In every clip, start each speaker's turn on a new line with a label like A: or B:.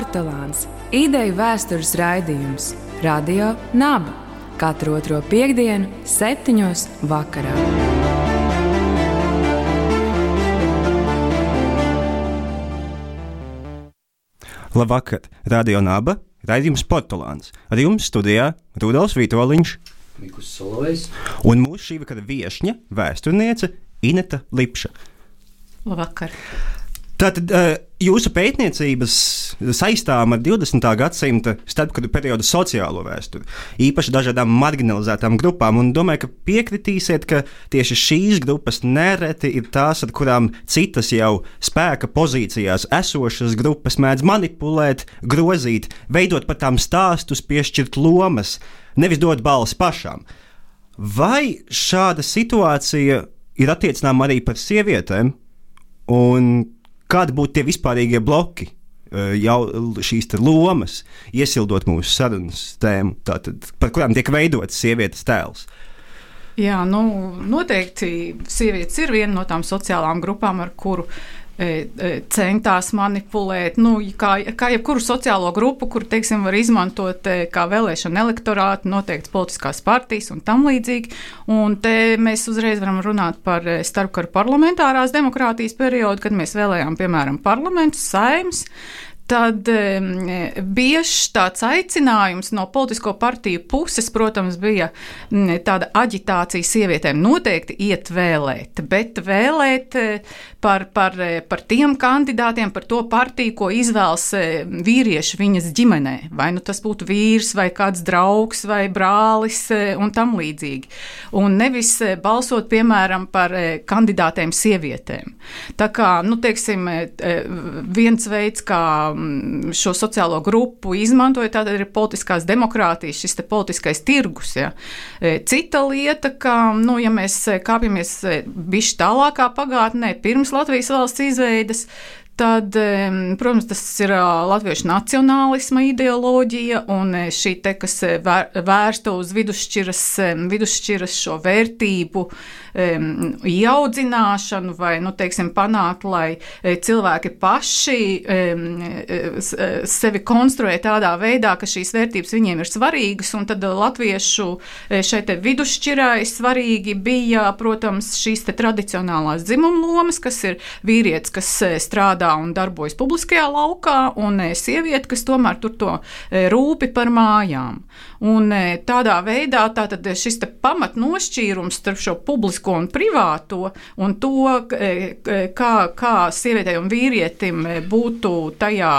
A: Portugāns - ideju vēstures raidījums Radio Naba katru otro piekdienu, septiņos vakarā.
B: Labvakar, Radio Naba, raidījums Portugāns. Ar jums studijā Rudolf Vitoļņš un mūsu šī vakara viesņa, vēsturniece Ineta Lipša.
C: Labvakar.
B: Tātad eh, jūsu pētniecības saistām ar 20. gadsimta starpkara periodu sociālo vēsturi, īpaši dažādām marginalizētām grupām, un domāju, ka piekritīsiet, ka tieši šīs grupas nereti ir tās, ar kurām citas jau spēka pozīcijās esošas grupas mēdz manipulēt, grozīt, veidot pat tām stāstus, piešķirt lomas, nevis dot balsi pašām. Vai šāda situācija ir attiecinām arī par sievietēm? Un kādi būtu tie vispārīgie bloki, eh, jau šīs lomas, iesildot mūsu sarunas tēmu, tātad, par kurām tiek veidots sievietes tēls.
C: Jā, nu, noteikti sievietes ir viena no tām sociālām grupām, ar kuru centās manipulēt. Nu, kā, kā jebkuru sociālo grupu, kur teiksim, var izmantot e, kā vēlēšana elektorātu, noteikti politiskās partijas un tam līdzīgi. Un te mēs uzreiz varam runāt par e, starpkaru parlamentārās demokrātijas periodu, kad mēs vēlējām, piemēram, parlamentus, saimnes. Tad bieži tāds aicinājums no politisko partiju puses, protams, bija tāda aģitācija sievietēm noteikti iet vēlēt, bet vēlēt eh, par, par, eh, par tiem kandidātiem, par to partiju, ko izvēlas eh, vīrieši viņas ģimenē. Vai nu tas būtu vīrs, vai kāds draugs, vai brālis un tam līdzīgi. Un nevis balsot, piemēram, par kandidātēm sievietēm. Tā kā, nu, teiksim, viens veids, kā šo sociālo grupu izmantoja, tātad ir politiskās demokrātijas, šis politiskais tirgus. Ja. Cita lieta, ka, nu, ja mēs kāpjamies bišķi tālākā pagātnē, pirms Latvijas valsts izveidas, Tad, protams, tas ir latviešu nacionālisma ideoloģija un šī te, kas vērsta uz vidusšķiras, vidusšķiras šo vērtību ieaudzināšanu vai, nu, teiksim, panākt, lai cilvēki paši sevi konstruē tādā veidā, ka šīs vērtības viņiem ir svarīgas, un tad latviešu šeit vidusšķirai svarīgi bija, protams, šīs tradicionālās dzimuma lomas, kas ir vīrietis, kas strādā strādā un darbojas publiskajā laukā, un e, sieviete, kas tomēr tur to e, rūpi par mājām. Un e, tādā veidā tātad šis pamatnošķīrums starp šo publisko un privāto un to, kā, kā sievietei un vīrietim būtu tajā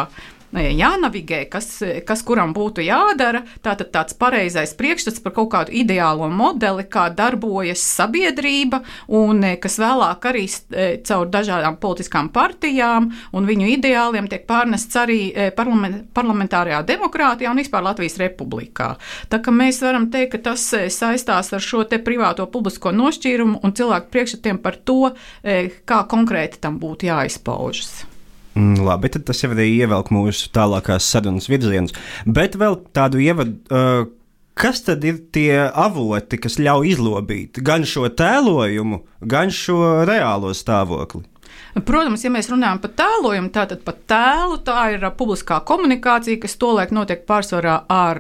C: jānavigē, kas, kas kuram būtu jādara. Tātad tāds pareizais priekšstats par kaut kādu ideālo modeli, kā darbojas sabiedrība, un kas vēlāk arī e, caur dažādām politiskām partijām un viņu ideāliem tiek pārnests arī e, parlament, parlamentārajā demokrātijā un vispār Latvijas republikā. Tā kā mēs varam teikt, ka tas saistās ar šo te privāto publisko nošķīrumu un cilvēku priekšstatiem par to, kā konkrēti tam būtu jāizpaužas.
B: Mm, labi, tad tas jau arī ievelk mūsu tālākās sarunas virzienus. Bet vēl tādu ievadu. Uh, Kas tad ir tie avoti, kas ļauj izlobīt gan šo tēlojumu, gan šo reālo stāvokli?
C: Protams, ja mēs runājam par tēlojumu, tātad par tēlu tā ir publiskā komunikācija, kas tolaik notiek pārsvarā ar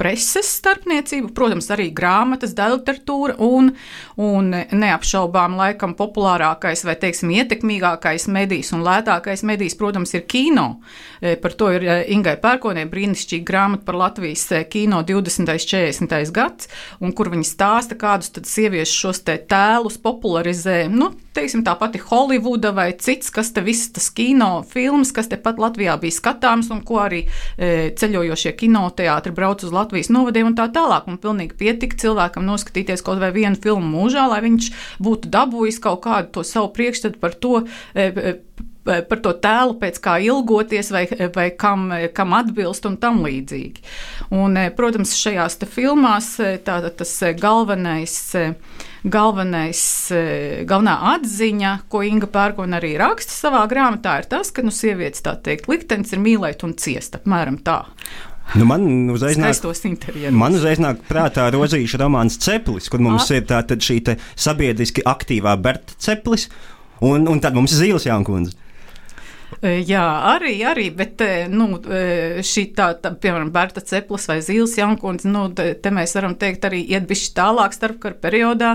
C: preses starpniecību, protams, arī grāmatas, literatūra un, un neapšaubām laikam populārākais vai, teiksim, ietekmīgākais medijs un lētākais medijs, protams, ir kino. E, par to ir e, Ingai Pērkonē brīnišķīga grāmata par Latvijas e, kino 20. un 40. gads, un kur viņi stāsta, kādus tad sieviešu šos te tēlus popularizē, nu, teiksim, tā pati Holivuda vai cits, kas te viss tas kino filmas, kas te pat Latvijā bija skatāms un ko arī e, ceļojošie kinoteātri brauc uz Latviju Latvijas novadiem un tā tālāk. Un pilnīgi pietika cilvēkam noskatīties kaut vai vienu filmu mūžā, lai viņš būtu dabūjis kaut kādu to savu priekšstatu par to. E, e, par to tēlu, pēc kā ilgoties, vai, vai kam, kam atbilst, un tam līdzīgi. Un, e, protams, šajās filmās tā, tas galvenais galvenais, galvenā atziņa, ko Inga Pērkona arī raksta savā grāmatā, ir tas, ka nu, sievietes tā teikt, liktenis ir mīlēt un ciest apmēram tā.
B: Nu man uzreiz nāk, man uzreiz nāk prātā rozīša romāns Ceplis, kur mums A. ir tā, šī sabiedriski aktīvā Berta Ceplis, un, un tad mums ir Zīles Jankundze.
C: Jā, arī, arī bet nu, šī tā, tā, piemēram, Berta Ceplis vai Zīles Jankundze, nu, te mēs varam teikt arī iet bišķi tālāk starpkara periodā,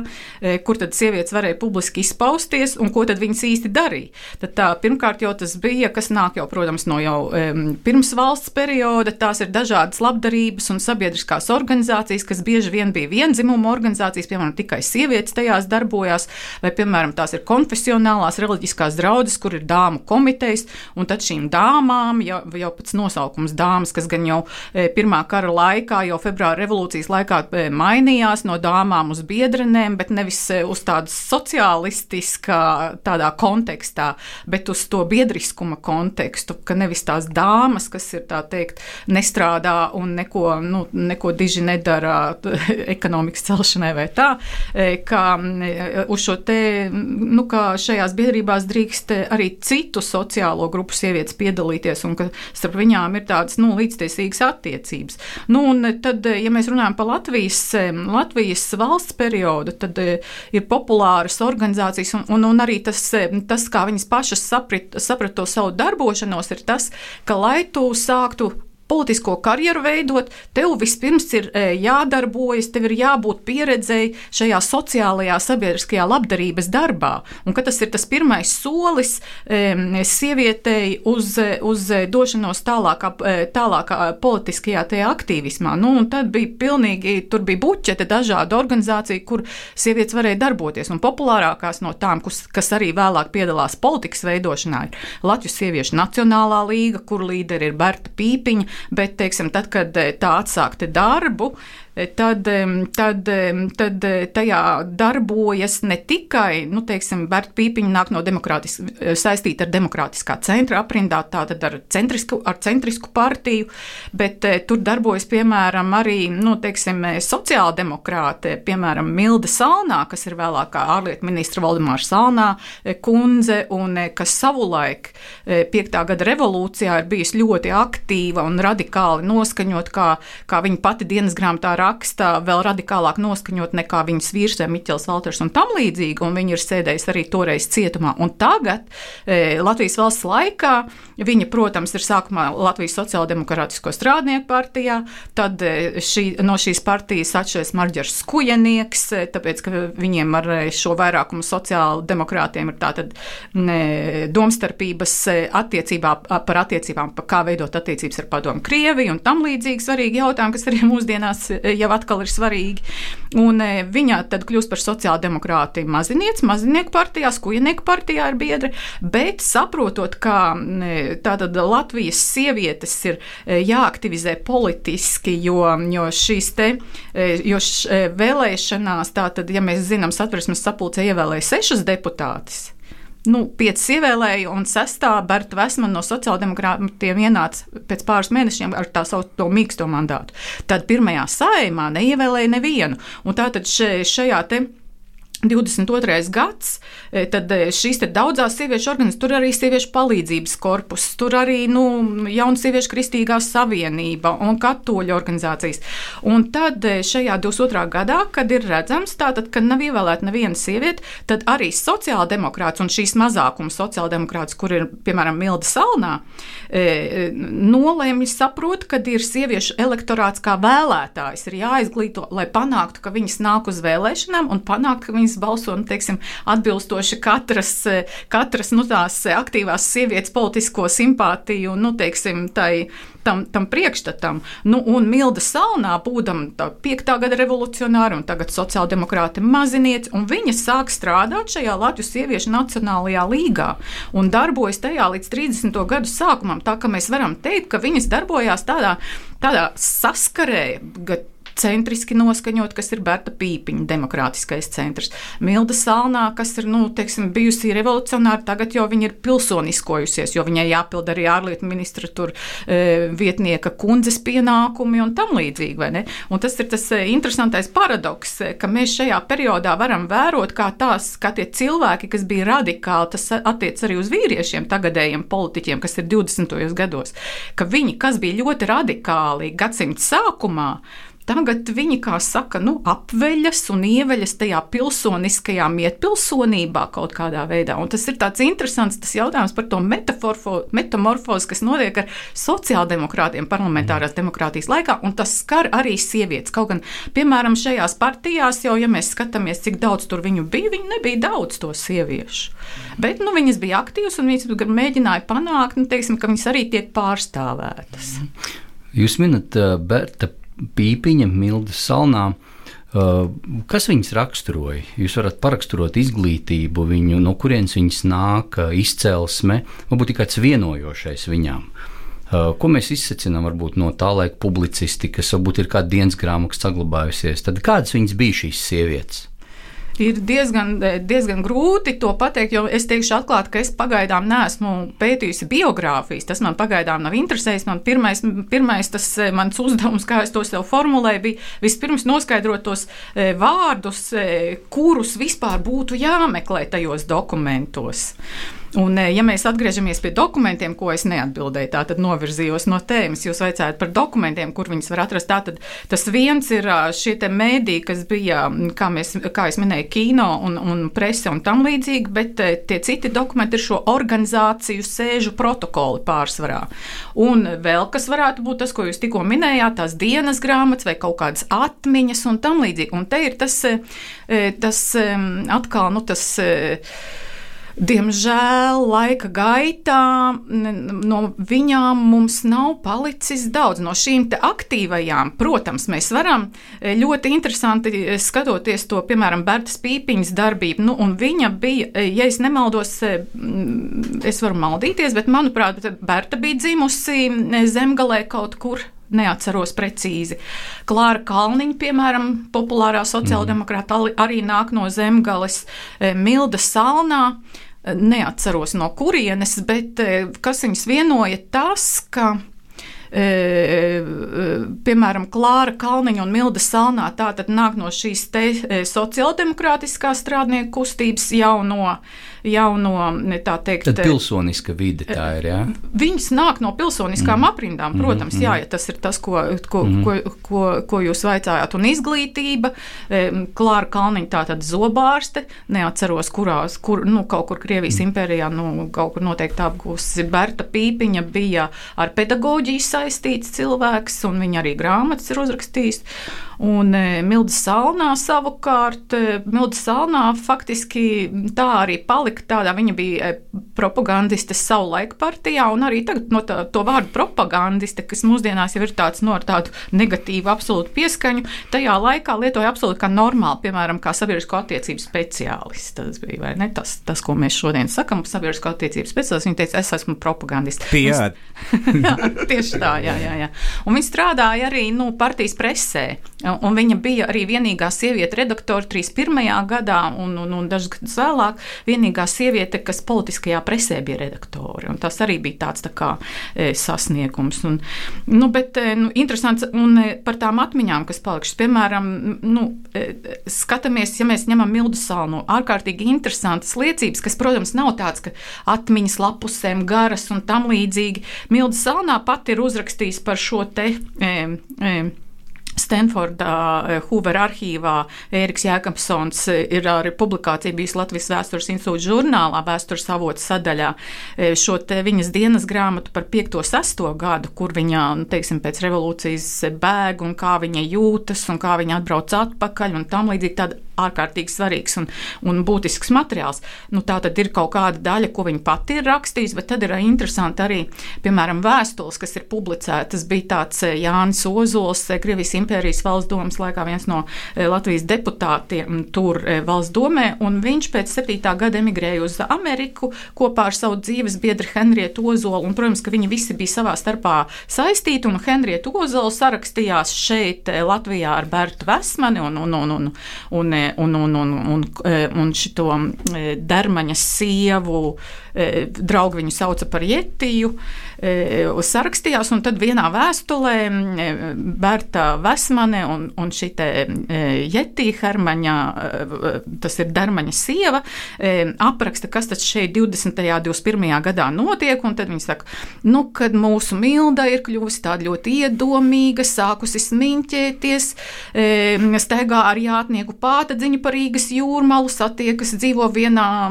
C: kur tad sievietes varēja publiski izpausties un ko tad viņas īsti darīja. Tad tā, pirmkārt jau tas bija, kas nāk jau, protams, no jau um, pirms valsts perioda, tās ir dažādas labdarības un sabiedriskās organizācijas, kas bieži vien bija vienzimuma organizācijas, piemēram, tikai sievietes tajās darbojās, vai, piemēram, tās ir konfesionālās reliģiskās draudzes, kur ir dāmu komitejas, Un tad šīm dāmām, jau, jau pēc nosaukums dāmas, kas gan jau e, pirmā kara laikā, jau februāra revolūcijas laikā e, mainījās no dāmām uz biedrenēm, bet nevis e, uz tādu sociālistiskā tādā kontekstā, bet uz to biedriskuma kontekstu, ka nevis tās dāmas, kas ir tā teikt, nestrādā un neko, nu, neko diži nedara ekonomikas celšanai vai tā, ka uz šo te, nu, kā šajās biedrībās drīkst arī citu sociālo sociālo grupu sievietes piedalīties un ka starp viņām ir tādas nu, līdztiesīgas attiecības. Nu, tad, ja mēs runājam par Latvijas, Latvijas valsts periodu, tad eh, ir populāras organizācijas un, un, un arī tas, tas, kā viņas pašas saprat, saprat to savu darbošanos, ir tas, ka lai tu sāktu politisko karjeru veidot, tev vispirms ir e, jādarbojas, tev ir jābūt pieredzēji šajā sociālajā, sabiedriskajā labdarības darbā. Un tas ir tas pirmais solis e, sievietei uz, uz došanos tālākā, e, tālākā politiskajā aktīvismā. Nu, tad bija pilnīgi, tur bija buķete dažādu organizāciju, kur sievietes varēja darboties. Un populārākās no tām, kas, kas arī vēlāk piedalās politikas veidošanā, ir Latvijas Sieviešu Nacionālā līga, kur līderi ir Berta Pīpiņa, bet, teiksim, tad, kad eh, tā atsākta darbu, tad, tad, tad tajā darbojas ne tikai, nu, teiksim, Berta Pīpiņa nāk no saistīta ar demokrātiskā centra aprindā, tātad ar centrisku, ar centrisku partiju, bet eh, tur darbojas, piemēram, arī, nu, teiksim, sociāldemokrāte, piemēram, Milda Salnā, kas ir vēlākā ārlietu ministra Valdemāra Salnā eh, kundze, un eh, kas savulaik piektā gada revolūcijā ir bijusi ļoti aktīva un radikāli noskaņot, kā, kā viņa pati dienas grāmatā raksta raksta vēl radikālāk noskaņot nekā viņas vīrs, Miķels Valters un tam līdzīgi, un viņi ir sēdējis arī toreiz cietumā. Un tagad, e, Latvijas valsts laikā, viņa, protams, ir sākumā Latvijas Sociāldemokrātisko strādnieku partijā, tad e, šī, no šīs partijas atšķiras Marģers Skujenieks, e, tāpēc, ka viņiem ar e, šo vairākumu sociāldemokrātiem ir tātad ne, domstarpības attiecībā par attiecībām, par kā veidot attiecības ar padomu Krieviju un tam līdzīgi svarīgi jautājumi, kas arī mūsdienās jau atkal ir svarīgi. Un e, viņa tad kļūst par sociāldemokrāti mazinieci, mazinieku partijā, skujenieku partijā ir biedri, bet saprotot, ka e, tātad Latvijas sievietes ir e, jāaktivizē politiski, jo, jo šīs te, jo š, vēlēšanās, tātad, ja mēs zinām, satversmes sapulcē ievēlēja sešas deputātes nu, piecas ievēlēja, un sestā Berta Vesmana no sociāldemokrātiem ienāca pēc pāris mēnešiem ar tā saucamo mīksto mandātu. Tad pirmajā saimā neievēlēja nevienu, un tātad šajā te 22. gads, e, tad e, šīs daudzās sieviešu organizācijas, tur arī sieviešu palīdzības korpus, tur arī nu, jauna sieviešu kristīgā savienība un katoļu organizācijas. Un tad e, šajā 22. gadā, kad ir redzams, tātad, ka nav ievēlēta neviena sieviete, tad arī sociāldemokrāts un šīs mazākuma sociāldemokrāts, kur ir piemēram Milda Salnā, nolēma saprot, ka ir sieviešu elektorāts kā vēlētājs, ir jāizglīto, lai panāktu, ka viņas nāk uz vēlēšanām un panākt, ka viņas viņas balso nu, teiksim, atbilstoši katras, katras nu, tās aktīvās sievietes politisko simpātiju nu, teiksim, tai, tam, tam priekšstatam. Nu, un Milda Salnā, būdama piektā gada revolucionāra un tagad sociāldemokrāta mazinieci, un viņa sāk strādāt šajā Latvijas sieviešu nacionālajā līgā un darbojas tajā līdz 30. gadu sākumam. Tā ka mēs varam teikt, ka viņas darbojās tādā, tādā saskarē centriski noskaņot, kas ir Berta Pīpiņa demokrātiskais centrs. Milda Salnā, kas ir nu, teiksim, bijusi revolucionāra, tagad jau viņa ir pilsoniskojusies, jo viņai jāpild arī ārlietu ministra tur e, vietnieka kundzes pienākumi un tam līdzīgi. Un tas ir tas e, interesantais paradoks, e, ka mēs šajā periodā varam vērot, kā, tās, kā tie cilvēki, kas bija radikāli, tas attiec arī uz vīriešiem, tagadējiem politiķiem, kas ir 20. gados, ka viņi, kas bija ļoti radikāli gadsimta sākumā, tagad viņi, kā saka, nu, apveļas un ieveļas tajā pilsoniskajā mietpilsonībā kaut kādā veidā. Un tas ir tāds interesants tas jautājums par to metamorfozi, kas notiek ar sociāldemokrātiem parlamentārās demokrātijas laikā, un tas skar arī sievietes. Kaut gan, piemēram, šajās partijās jau, ja mēs skatāmies, cik daudz tur viņu bija, viņi nebija daudz to sieviešu. Bet nu, viņas bija aktīvas un viņas mēģināja panākt, nu, teiksim, ka viņas arī tiek pārstāvētas.
D: Jūs minat uh, Berta Pīpiņa, Milda Salnā. Uh, kas viņas raksturoja? Jūs varat paraksturot izglītību, viņu, no kurienes viņas nāk, izcelsme, varbūt tikai kāds vienojošais viņām. Uh, ko mēs izsacinām varbūt, no tā laika publicistikas, varbūt ir kāda dienas grāmata saglabājusies. Tad kādas viņas bija šīs sievietes?
C: Ir diezgan, diezgan grūti to pateikt, jo es teikšu atklāti, ka es pagaidām neesmu pētījusi biogrāfijas. Tas man pagaidām nav interesējis. Man pirmais, pirmais tas eh, mans uzdevums, kā es to sev formulēju, bija vispirms noskaidrot tos eh, vārdus, eh, kurus vispār būtu jāmeklē tajos dokumentos. Un, ja mēs atgriežamies pie dokumentiem, ko es neatbildēju, tad novirzījos no tēmas, jūs vaicājat par dokumentiem, kur viņas var atrast. Tātad tas viens ir šie mēdī, kas bija, kā, mēs, kā es minēju, kino un, un prese un tam līdzīgi, bet tie citi dokumenti ir šo organizāciju sēžu protokoli pārsvarā. Un vēl kas varētu būt tas, ko jūs tikko minējāt, tās dienas grāmatas vai kaut kādas atmiņas un tam līdzīgi. Un te ir tas, tas atkal, nu tas Diemžēl laika gaitā no viņām mums nav palicis daudz. No šīm aktīvajām, protams, mēs varam e, ļoti interesanti e, skatoties to, piemēram, Bertas Pīpiņas darbību. Nu, viņa bija, e, ja es nemaldos, es varu maldīties, bet manuprāt, Berta bija dzimusi zemgalē kaut kur neatceros precīzi. Klāra Kalniņa, piemēram, populārā sociāldemokrāta, arī nāk no zemgales, Milda Salnā neatceros no kurienes, bet eh, kas viņus vienoja tas, ka E, e, piemēram, Klāra Kalniņa un Milda Salnā tātad nāk no šīs e, sociāldemokrātiskās strādnieku kustības jauno jauno, tā teikt,
D: Tad pilsoniska vide tā ir. Ja?
C: Viņas nāk no pilsoniskām mm. aprindām, mhm, protams, mm. jā, ja tas ir tas, ko, ko, mm. ko, ko, ko jūs vaicājāt. Un izglītība, Klāra Kalniņa, tā tad zobārste, neatceros, kurās, kur, nu, kaut kur Krievijas mm. impērijā, nu, kaut kur noteikti apgūsi Berta Pīpiņa bija ar pedagoģiju saistīts cilvēks, un viņa arī grāmatas ir uzrakstījis. Un e, Milda Salnā savukārt, e, Milda Salnā faktiski tā arī palika tādā, viņa bija e, propagandiste savu laiku partijā, un arī tagad no tā, to vārdu propagandiste, kas mūsdienās jau ir tāds no tādu negatīvu absolūtu pieskaņu, tajā laikā lietoja absolūti kā normāli, piemēram, kā sabiedrisko attiecību speciālists. Tas bija, vai ne, tas, tas ko mēs šodien sakam, sabiedrisko attiecību speciālists, viņa teica, es esmu propagandiste.
B: jā,
C: tieši tā, jā, jā, jā. Un viņa strādāja arī, nu, partijas presē. Un viņa bija arī vienīgā sieviete redaktore 31. gadā, un, un, un dažus gadus vēlāk vienīgā sieviete, kas politiskajā presē bija redaktore. Tas arī bija tāds tā kā, e, sasniegums. Un, nu, bet, e, nu, interesants un e, par tām atmiņām, kas palikušas. Piemēram, nu, e, skatāmies, ja mēs ņemam Mildu Salnu, ārkārtīgi interesantas liecības, kas, protams, nav tāds, ka atmiņas lapusēm garas un tam līdzīgi. Milda Salnā pati ir uzrakstījis par šo te. E, e, Stanfordā, eh, Hoover arhīvā Ēriks Jēkabsons ir arī publikācija bijusi Latvijas vēstures institūta žurnālā, vēstures avots sadaļā, šo te viņas dienas grāmatu par 5. 6. gadu, kur viņa, nu, teiksim, pēc revolūcijas bēg un kā viņa jūtas un kā viņa atbrauc atpakaļ un tam līdzīgi tāda ārkārtīgi svarīgs un, un būtisks materiāls. Nu, tā tad ir kaut kāda daļa, ko viņa pati ir rakstījusi, bet tad ir interesanti arī, piemēram, vēstules, kas ir publicētas. Bija tāds eh, Jānis Ozols, eh, Krievijas impērijas valsts domas laikā viens no eh, Latvijas deputātiem tur valsts domē, un viņš pēc septītā gada emigrēja uz Ameriku kopā ar savu dzīves biedru Henrietu Ozolu, un, protams, ka viņi visi bija savā starpā saistīti, un Henrieta Ozola sarakstījās šeit Latvijā ar Bertu Vesmani un, un, un, un, un un, un, un, un, un šito dermaņa sievu draugu viņu sauca par Jetiju, sarakstījās, un tad vienā vēstulē Berta Vesmane un, un šī Jetija Hermaņa, tas ir dermaņa sieva, apraksta, kas tas šeit 20. un 21. gadā notiek, un tad viņi saka, nu, kad mūsu milda ir kļuvusi tāda ļoti iedomīga, sākusi smiņķēties, steigā ar jātnieku pātadziņu par Rīgas jūrmalu, satiekas dzīvo vienā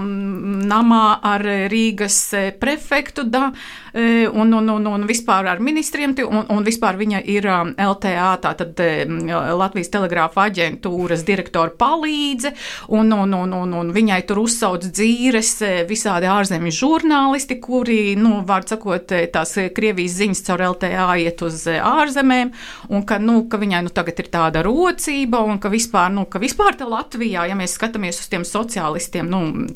C: namā ar Rīgas e, prefektu da, e, un, un, un, un vispār ar ministriem, un, un vispār viņa ir LTA, tātad e, Latvijas telegrāfa aģentūras direktora palīdze, un, un, un, un, un viņai tur uzsauc dzīves visādi ārzemju žurnālisti, kuri, nu, var sakot, tās Krievijas ziņas caur LTA iet uz ārzemēm, un ka, nu, ka viņai nu, tagad ir tāda rocība, un ka vispār, nu, ka vispār te Latvijā, ja mēs skatāmies uz tiem sociālistiem, nu,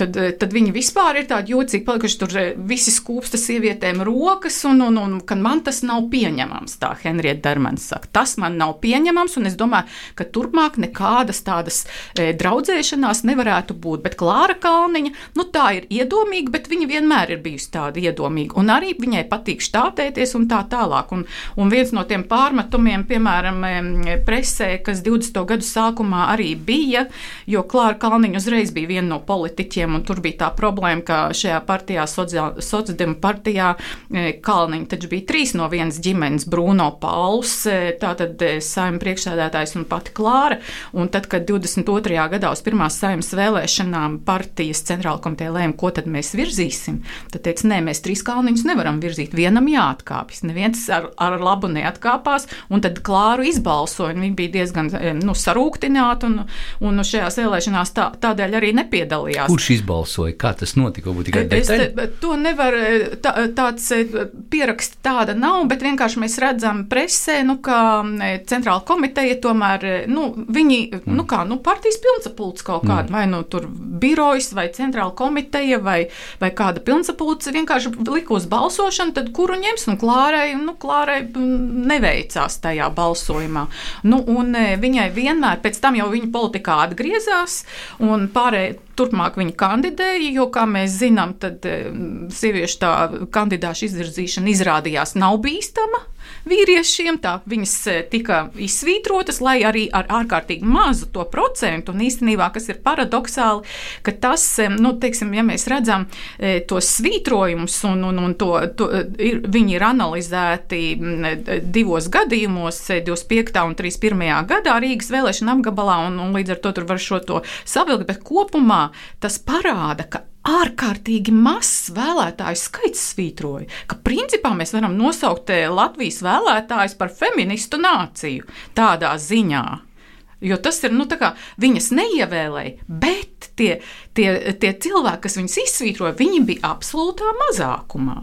C: tad, tad viņi vispār ir tādi jocīgi palikuši. Tur eh, visi skūpsta sievietēm rokas, un, un, un ka man tas nav pieņemams. Tā Henrieta Dermans saka, tas man nav pieņemams, un es domāju, ka turpmāk nekādas tādas e, draudzēšanās nevarētu būt. Bet Klāra Kalniņa, nu tā ir iedomīga, bet viņa vienmēr ir bijusi tāda iedomīga, un arī viņai patīk štātēties un tā tālāk. Un, un viens no tiem pārmetumiem, piemēram, presē, kas 20. gadu sākumā arī bija, jo Klāra Kalniņa uzreiz bija viena no politiķiem, un tur bija tā problēma, ka šajā partijā, sociāldemokrātijā partijā, e, Kalniņa taču bija trīs no vienas ģimenes - Bruno Pauls, e, tātad e, saimta priekšsēdētājs un pati Klāra. Un tad, kad 22. gadā uz pirmās saimtas vēlēšanām partijas centrāla komiteja lēma, ko tad mēs virzīsim, tad teica, nē, mēs trīs kalniņus nevaram virzīt, vienam jāatkāpjas. Neviens ar, ar labu neatkāpās, un tad Klāru izbalsoja. Viņi bija diezgan nu, sarūktināti, un, un šajās vēlēšanās tā, tādēļ arī nepiedalījās.
D: Kurš izbalsoja? Kā tas notika? Varbūt tikai detaļa?
C: Te, to nevar, tā, tāds pieraksts tāda nav, bet vienkārši mēs redzam presē, nu, ka centrāla komiteja tomēr, nu, viņi, mm. nu kā, nu, partijas pilnsapulcs kaut kāda, mm. vai nu tur birojas, vai centrāla komiteja, vai, vai kāda pilnsapulcs vienkārši lika uz balsošanu, tad kuru ņems, nu, Klārai, nu, Klārai neveicās tajā balsojumā. Nu, un viņai vienmēr, pēc tam jau viņa politikā atgriezās, un pārējie turpmāk viņa kandidēja, jo, kā mēs zinām, tad sieviešu tā kandidāšu izvirzīšana izrādījās nav bīstama vīriešiem. Tā viņas e, tika izsvītrotas, lai arī ar ārkārtīgi mazu to procentu. Un īstenībā, kas ir paradoxāli, ka tas, e, nu, teiksim, ja mēs redzam e, tos svītrojumus, un, un, un to, to ir, viņi ir analizēti divos gadījumos, 25. un 31. gadā Rīgas vēlēšana apgabalā, un, un līdz ar to tur var šo to savilkt, bet kopumā tas parāda, ka ārkārtīgi mazs vēlētāju skaits svītroja, ka principā mēs varam nosaukt eh, Latvijas vēlētājus par feministu nāciju tādā ziņā. Jo tas ir, nu, tā kā viņas neievēlēja, bet tie, tie, tie cilvēki, kas viņas izsvītroja, viņi bija absolūtā mazākumā.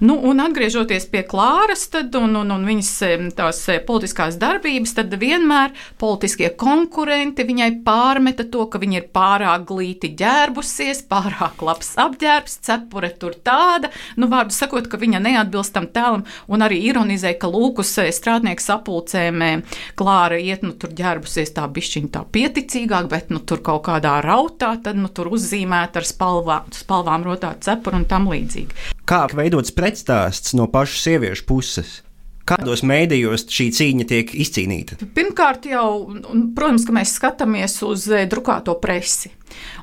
C: Nu, un atgriežoties pie Klāras tad, un, un, un viņas tās politiskās darbības, tad vienmēr politiskie konkurenti viņai pārmeta to, ka viņa ir pārāk glīti ģērbusies, pārāk labs apģērbs, cepure tur tāda, nu, vārdu sakot, ka viņa neatbilst tam tēlam, un arī ironizē, ka lūkus strādnieku sapulcēm Klāra iet, nu, tur ģērbusies tā bišķiņa tā pieticīgāk, bet, nu, tur kaut kādā rautā, tad, nu, tur uzzīmēta ar spalvām, spalvām rotā cepura un tam līdzīgi.
B: Kā veidots pretstāsts no pašas sieviešu puses? Kādos mēdījos šī cīņa tiek izcīnīta?
C: Pirmkārt, jau, protams, mēs skatāmies uz eh, drukāto presi.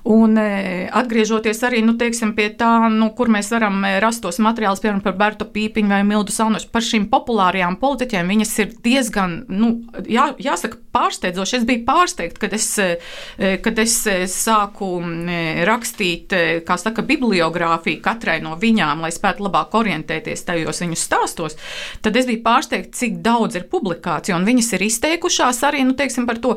C: Un e, atgriežoties arī nu, teiksim, pie tā, nu, kur mēs varam e, rast tos materiālus, piemēram, par Bertu Pīpiņu vai Mildu Salnošu, par šīm populārajām politiķiem, viņas ir diezgan, nu, jā, jāsaka, pārsteidzoši. Es biju pārsteigta, kad es, e, kad es sāku rakstīt, kā saka, bibliogrāfiju katrai no viņām, lai spētu labāk orientēties tajos viņu stāstos. Tad es biju pārsteigta, cik daudz ir publikāciju, un viņas ir izteikušās arī, nu, teiksim, par to,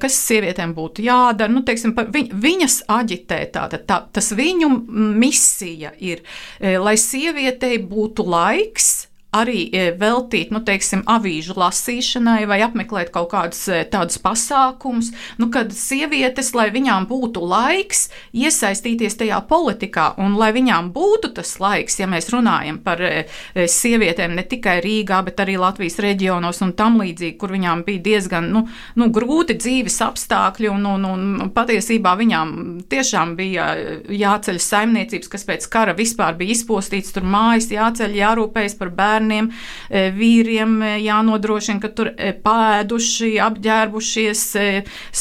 C: kas sievietēm būtu jādara, nu, teiksim, par viņu viņas aģitē, tātad tā, tas viņu misija ir, e, lai sievietei būtu laiks arī veltīt, nu, teiksim, avīžu lasīšanai vai apmeklēt kaut kādus tādus pasākumus, nu, kad sievietes, lai viņām būtu laiks iesaistīties tajā politikā un lai viņām būtu tas laiks, ja mēs runājam par sievietēm ne tikai Rīgā, bet arī Latvijas reģionos un tam līdzīgi, kur viņām bija diezgan, nu, nu grūti dzīves apstākļi un, un, un patiesībā viņām tiešām bija jāceļ saimniecības, kas pēc kara vispār bija izpostīts, tur mājas jāceļ, jārūpējas par bērniem, e, vīriem e, jānodrošina, ka tur e, pēduši, apģērbušies,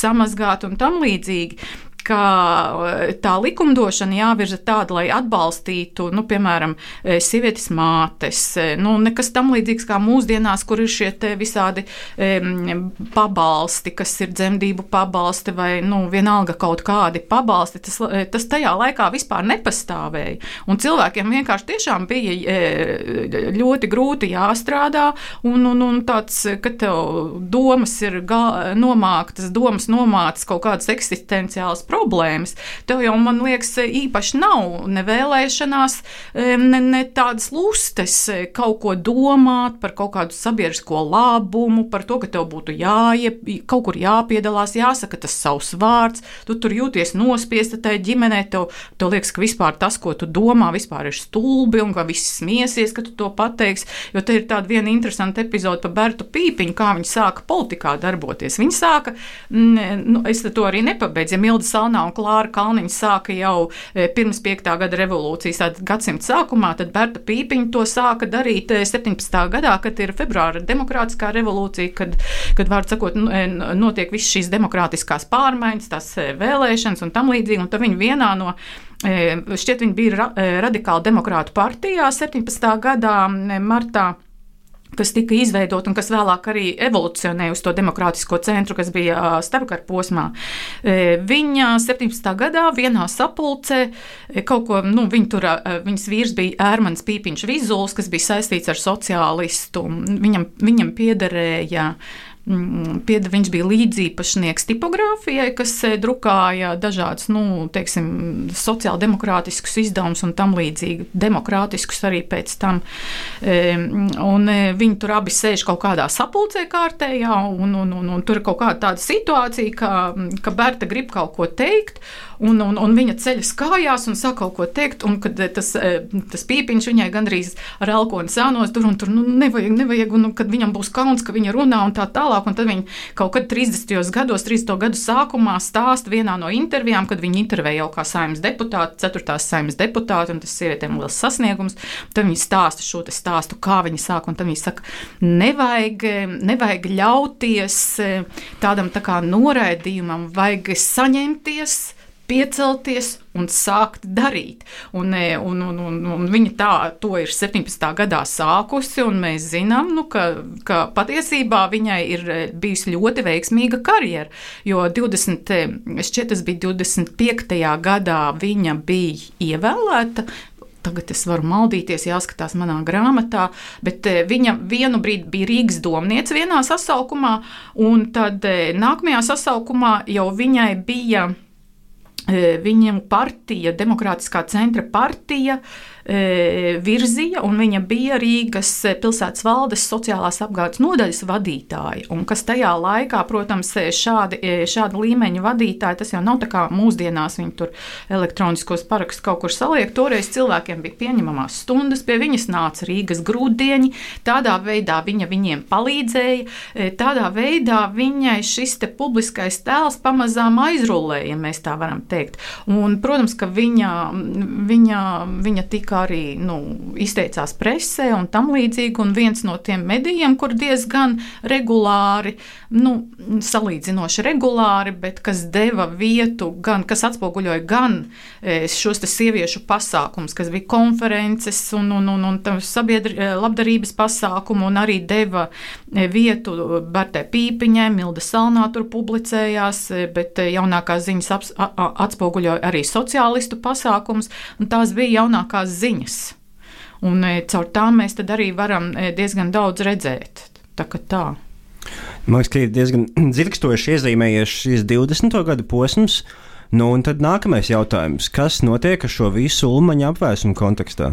C: samazgāti un tam līdzīgi ka eh, tā likumdošana jāvirza tāda, lai atbalstītu, nu, piemēram, eh, sievietes mātes, eh, nu, nekas tam līdzīgs kā mūsdienās, kur ir šie visādi um, pabalsti, kas ir dzemdību pabalsti vai, nu, vienalga kaut kādi pabalsti, tas, tas tajā laikā vispār nepastāvēja. Un cilvēkiem vienkārši tiešām bija ļoti grūti jāstrādā, un, un, un tāds, ka tev domas ir nomāktas, domas nomāktas kaut kādas eksistenciālas problēmas. Tev jau, man liekas, īpaši nav ne vēlēšanās, ne, ne tādas lustes kaut ko domāt par kaut kādu sabiedrisko labumu, par to, ka tev būtu jāie, kaut kur jāpiedalās, jāsaka tas savs vārds, tu tur jūties nospiesta tajā ģimenē, tev, tev liekas, ka vispār tas, ko tu domā, vispār ir stulbi un ka viss smiesies, ka tu to pateiksi, jo te ir tāda viena interesanta epizode par Bertu Pīpiņu, kā viņa sāka politikā darboties. Viņa sāka, nu, es to arī nepabeidzu, ja Milda Kalnā un Klāra Kalniņa sāka jau e, pirms 5. gada revolūcijas, tad gadsimta sākumā, tad Berta Pīpiņa to sāka darīt 17. E, gadā, kad ir februāra demokrātiskā revolūcija, kad, kad var sakot, e, notiek visas šīs demokrātiskās pārmaiņas, tās vēlēšanas un tam līdzīgi, un tad viņi vienā no šķiet, viņi bija radikāla demokrātu partijā 17. gadā martā kas tika izveidota un kas vēlāk arī evolucionēja uz to demokrātisko centru, kas bija starpkara posmā. Viņa 17. gadā vienā sapulcē kaut ko, nu, viņa tur, viņas vīrs bija Ērmans Pīpiņš Vizuls, kas bija saistīts ar sociālistu. Viņam, viņam piederēja Mm, Pied, viņš bija līdzīpašnieks tipogrāfijai, kas drukāja dažādus, nu, teiksim, sociāldemokrātiskus izdevumus un tam līdzīgi, demokrātiskus arī pēc tam. Un eh, viņi tur abi sēž kaut kādā sapulcē kārtējā, un, un, un, un tur ir kaut kāda situācija, ka, ka Berta grib kaut ko teikt, un, un, un viņa ceļas kājās un saka kaut ko teikt, un kad eh, tas, tas pīpiņš viņai gandrīz ar elkonu sānos tur un tur, nu, nevajag, nevajag, un kad viņam būs kauns, ka viņa runā un tā tālāk. Un tad viņi kaut kad 30. gados, 30. gadu sākumā stāsta vienā no intervijām, kad viņi intervēja jau kā saimnes deputāti, 4. saimnes deputāti, un tas sievietēm liels sasniegums. Tad viņi stāsta šo stāstu, kā viņi sāk, un tad viņi saka, nevajag, nevajag ļauties eh, tādam tā kā noraidījumam, vajag saņemties piecelties un sākt darīt. Un, e, un, un, un, un viņa tā, to ir 17. gadā sākusi, un mēs zinām, nu, ka, ka patiesībā viņai ir e, bijusi ļoti veiksmīga karjera. Jo 20, e, šķiet, tas bija 25. gadā viņa bija ievēlēta tagad es varu maldīties, jāskatās manā grāmatā, bet viņa vienu brīdi bija Rīgas domniece vienā sasaukumā, un tad nākamajā sasaukumā jau viņai bija Viņam partija, Demokrātiskā centra partija, virzīja, un viņa bija Rīgas pilsētas valdes sociālās apgādes nodaļas vadītāja. Un kas tajā laikā, protams, šādi, e, šāda līmeņa vadītāji, tas jau nav tā kā mūsdienās viņi tur elektroniskos parakstus kaut kur saliek. Toreiz cilvēkiem bija pieņemamās stundas, pie viņas nāca Rīgas grūtdieni, tādā veidā viņa viņiem palīdzēja, e, tādā veidā viņai šis te publiskais tēls pamazām aizrullēja, ja mēs tā varam teikt. Un, protams, ka viņa, viņa, viņa tika kā arī nu, izteicās presē un tam līdzīgi. Un viens no tiem medijiem, kur diezgan regulāri, nu, salīdzinoši regulāri, bet kas deva vietu, gan, kas atspoguļoja gan e, šos sieviešu pasākumus, kas bija konferences un, un, un, un sabiedri, e, labdarības pasākumu, un arī deva e, vietu Bartē Pīpiņai, Milda Salnā tur publicējās, bet jaunākās ziņas atspoguļoja arī sociālistu pasākumus, tās bija jaunākās ziņas. Un e, caur tām mēs arī varam e, diezgan daudz redzēt. Tā kā tā.
B: Man liekas, ka ir diezgan dzirkstoši iezīmējies šis 20. gada posms. Nu, un tad nākamais jautājums. Kas notiek ar šo visu ulmaņa apvēsumu kontekstā?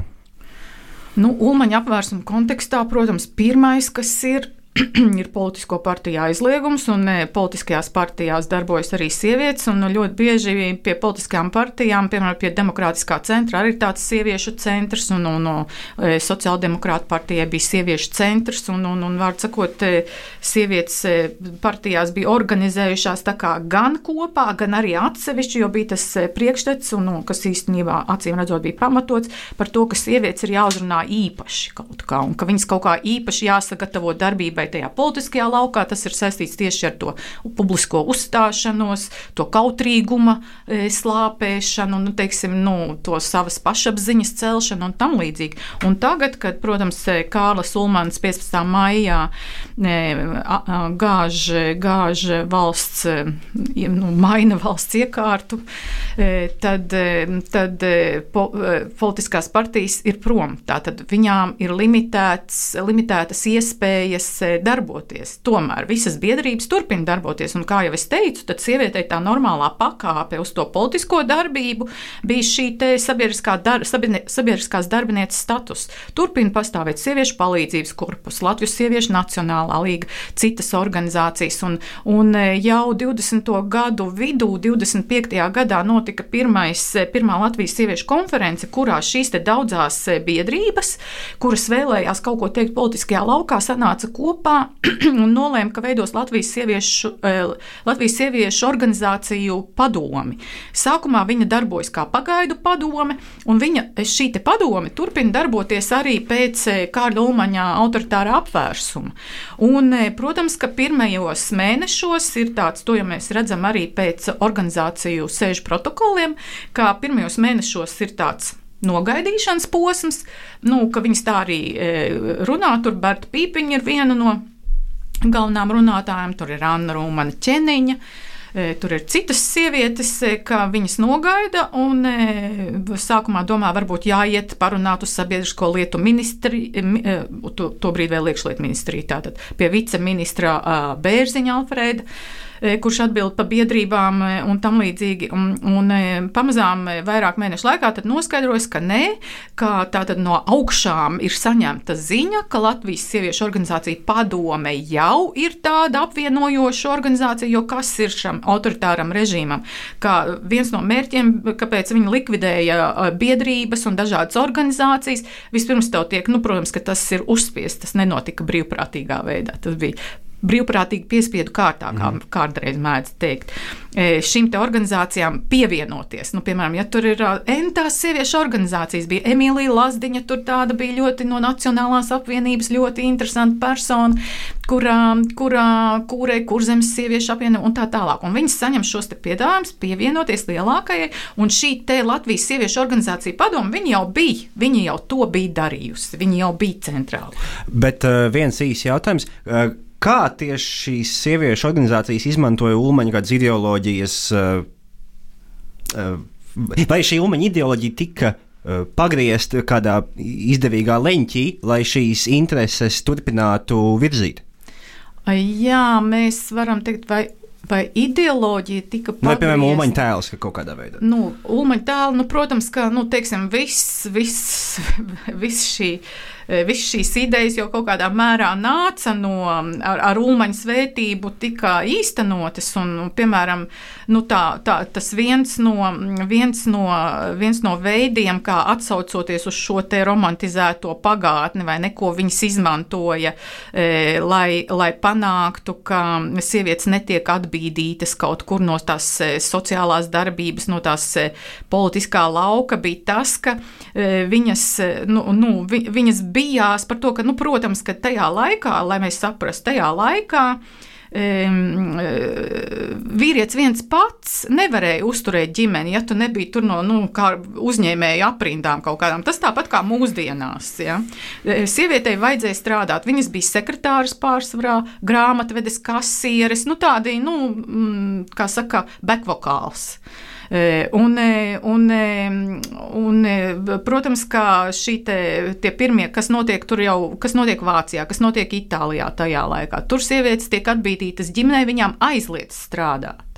C: Nu, Ulmaņa apvērsuma kontekstā, protams, pirmais, kas ir ir politisko partiju aizliegums, un politiskajās partijās darbojas arī sievietes. Ļoti bieži pie politiskajām partijām, piemēram, pie Demokrātiskā centra, arī ir tāds sieviešu centrs, un, un, un e, Sociāldemokrāta partijai bija sieviešu centrs. Un, un, un vārds sakot, e, sievietes e, partijās bija organizējušās gan kopā, gan arī atsevišķi, jo bija tas priekšstats, un, un kas īstenībā acīm redzot bija pamatots par to, ka sievietes ir jāuzrunā īpaši kaut kā, un ka viņas kaut kā īpaši jāsagatavo darbībai vai tajā politiskajā laukā. Tas ir saistīts tieši ar to publisko uzstāšanos, to kautrīguma e, slāpēšanu, nu, teiksim, nu, to savas pašapziņas celšanu un tam līdzīgi. Un tagad, kad, protams, e, Kārlis Ulmans 15. maijā e, gāž, gāž valsts, nu, maina valsts iekārtu, tad, tad po, politiskās partijas ir prom. Tātad viņām ir limitēts, limitētas iespējas darboties. Tomēr visas biedrības turpina darboties, un kā jau es teicu, tad sievietei tā normālā pakāpe uz to politisko darbību bija šī sabiedriskā dar, sabiedriskās darbinieces status. Turpina pastāvēt sieviešu palīdzības korpus, Latvijas sieviešu nacionālā līga, citas organizācijas, un, un e, jau 20. gadu vidū, 25. gadā notika pirmais, e, pirmā Latvijas sieviešu konference, kurā šīs daudzās e, biedrības, kuras vēlējās kaut ko teikt politiskajā laukā, sanāca kopā kopā un nolēma, ka veidos Latvijas sieviešu, eh, Latvijas sieviešu organizāciju padomi. Sākumā viņa darbojas kā pagaidu padome, un viņa, eh, šī padome turpina darboties arī pēc eh, Kārļa Ulmaņa autoritāra apvērsuma. Un, protams, ka pirmajos mēnešos ir tāds, to jau mēs redzam arī pēc organizāciju sēžu protokoliem, kā pirmajos mēnešos ir tāds nogaidīšanas posms, nu, ka viņas tā arī e, runā. Tur Berta Pīpiņa ir viena no galvenām runātājām, tur ir Anna Rūmana ķeniņa. E, tur ir citas sievietes, e, ka viņas nogaida, un sākumā domā, varbūt jāiet parunāt uz sabiedrisko lietu ministri, to, to brīdi vēl iekšlietu ministriju, tātad pie viceministra Bērziņa Alfrēda kurš atbild par biedrībām e, un tam līdzīgi. Un, un e, pamazām vairāk mēnešu laikā noskaidrojas, ka nē, ka tātad no augšām ir saņemta ziņa, ka Latvijas sieviešu organizācija padome jau ir tāda apvienojoša organizācija, jo kas ir šam autoritāram režīmam? Kā viens no mērķiem, kāpēc viņi likvidēja biedrības un dažādas organizācijas, vispirms tev tiek, nu, protams, ka tas ir uzspiests, tas nenotika brīvprātīgā veidā. Tas bija brīvprātīgi piespiedu kārtā, kā mm. kādreiz mēdz teikt, e, šīm te organizācijām pievienoties. Nu, piemēram, ja tur ir entās sieviešu organizācijas, bija Emīlija Lazdiņa, tur tāda bija ļoti no Nacionālās apvienības ļoti interesanta persona, kurā, kurā kūrē kurzemes sieviešu apvienība un tā tālāk. Un viņas saņem šos te piedāvājumus pievienoties lielākajai, un šī te Latvijas sieviešu organizācija padomu, viņi jau bija, viņi jau to bija darījusi, viņi jau bija centrāli.
B: Bet uh, viens īsi jautājums. Uh, Kā tieši šīs sieviešu organizācijas izmantoja Ulmaņa kādas ideoloģijas, eh, eh, vai šī Ulmaņa ideoloģija tika eh, pagriezta kādā izdevīgā leņķī, lai šīs intereses turpinātu virzīt?
C: Jā, mēs varam teikt, vai vai ideoloģija tika pagriezta. Nu, vai,
B: piemēram, Ulmaņa tēls kaut kādā veidā?
C: Nu, Ulmaņa tēls, nu, protams, ka, nu, teiksim, viss, viss, viss šī E, visas šīs idejas jau kaut kādā mērā nāca no ar, ar ulmaņa svētību, tika īstenotas. Un, piemēram, nu tā, tā, tas viens no, viens, no, viens no veidiem, kā atsaucoties uz šo te romantizēto pagātni vai neko viņas izmantoja, e, lai, lai panāktu, ka sievietes netiek atbīdītas kaut kur no tās e, sociālās darbības, no tās politiskā lauka, bija tas, ka viņas, nu, nu, viņas bija bijās par to, ka, nu, protams, ka tajā laikā, lai mēs saprastu, tajā laikā um, vīrietis viens pats nevarēja uzturēt ģimeni, ja tu nebija tur no nu, uzņēmēju aprindām kaut kādām. Tas tāpat kā mūsdienās. Ja. E, sievietei vajadzēja strādāt. Viņas bija sekretāras pārsvarā, grāmatvedes kasieres, nu tādi, nu, mm, kā saka, bekvokāls. E, un, e, un, e, un, protams, ka šī te, tie pirmie, kas notiek tur jau, kas notiek Vācijā, kas notiek Itālijā tajā laikā, tur sievietes tiek atbīdītas ģimenei, viņām aizliedz strādāt.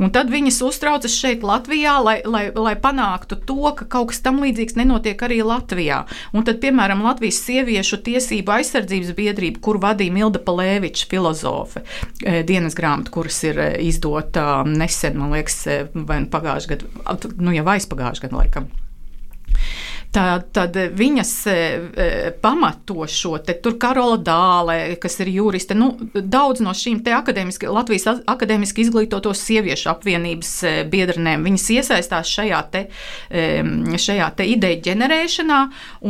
C: Un tad viņas uztraucas šeit, Latvijā, lai, lai, lai panāktu to, ka kaut kas tam līdzīgs nenotiek arī Latvijā. Un tad, piemēram, Latvijas sieviešu tiesību aizsardzības biedrība, kur vadīja Milda Palēviča filozofe, eh, dienas grāmata, kuras ir eh, izdota nesen, man liekas, vai nu pagājušajā gadā, nu jau aizpagājušajā gadā laikam. Tā, tad viņas e, e, pamato šo te tur Karola Dāle, kas ir juriste. Nu, daudz no šīm te akadēmiski, Latvijas akadēmiski izglītoto sieviešu apvienības e, biedrenēm, viņas iesaistās šajā te, šajā te ideju ģenerēšanā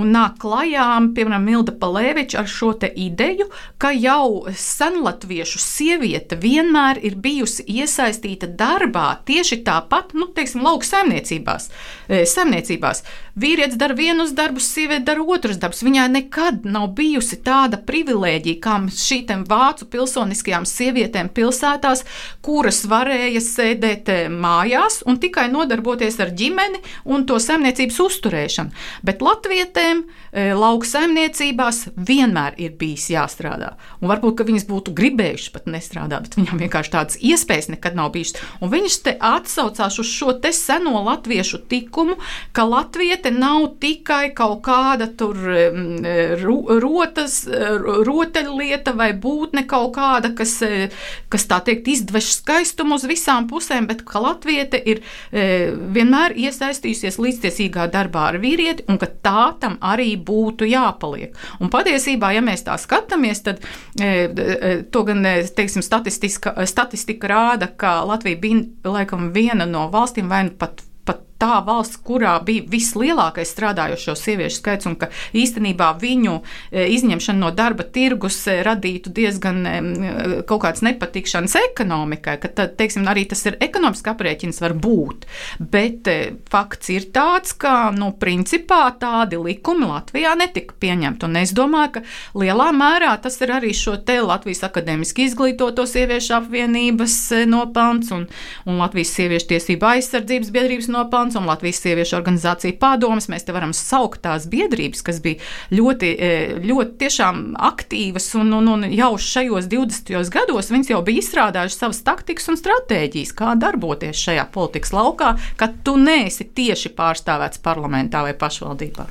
C: un nāk klajām, piemēram, Milda Palēviča ar šo te ideju, ka jau senlatviešu sieviete vienmēr ir bijusi iesaistīta darbā tieši tāpat, nu, teiksim, lauku saimniecībās. Vīrietis dara vienus darbus, sieviete dara otrus darbus. Viņai nekad nav bijusi tāda privilēģija, kā šīm vācu pilsoniskajām sievietēm pilsētās, kuras varēja sēdēt eh, mājās un tikai nodarboties ar ģimeni un to saimniecības uzturēšanu. Bet latvietēm eh, lauka saimniecībās vienmēr ir bijis jāstrādā. Un varbūt viņas būtu gribējušas pat nestrādāt, bet viņām vienkārši tādas iespējas nekad nav bijušas. Un viņas te atsaucās uz šo seno latviešu tikumu, ka Latvija lieta nav tikai kaut kāda tur rotas, rotaļlieta vai būtne kaut kāda, kas, e, kas tā teikt izdveš skaistumu uz visām pusēm, bet ka latviete ir e, vienmēr iesaistījusies līdztiesīgā darbā ar vīrieti un ka tā tam arī būtu jāpaliek. Un patiesībā, ja mēs tā skatāmies, tad e, to gan, teiksim, statistika rāda, ka Latvija bija laikam viena no valstīm vai nu pat tā valsts, kurā bija vislielākais strādājošo sieviešu skaits, un ka īstenībā viņu e, izņemšana no darba tirgus e, radītu diezgan e, kaut kādas nepatikšanas ekonomikai, ka tad, teiksim, arī tas ir ekonomiski aprēķins var būt. Bet fakts ir tāds, ka, nu, principā tādi likumi Latvijā netika pieņemti, un es domāju, ka lielā mērā tas ir arī šo te Latvijas akadēmiski izglītoto sieviešu apvienības nopelns un, un Latvijas sieviešu tiesību aizsardzības biedrības nopelns fonds un Latvijas sieviešu organizācija padomas. Mēs te varam saukt tās biedrības, kas bija ļoti, e, ļoti aktīvas un, un, un jau šajos 20. gados viņas jau bija izstrādājušas savas taktikas un stratēģijas, kā darboties šajā politikas laukā, kad tu neesi tieši pārstāvēts parlamentā vai pašvaldībā.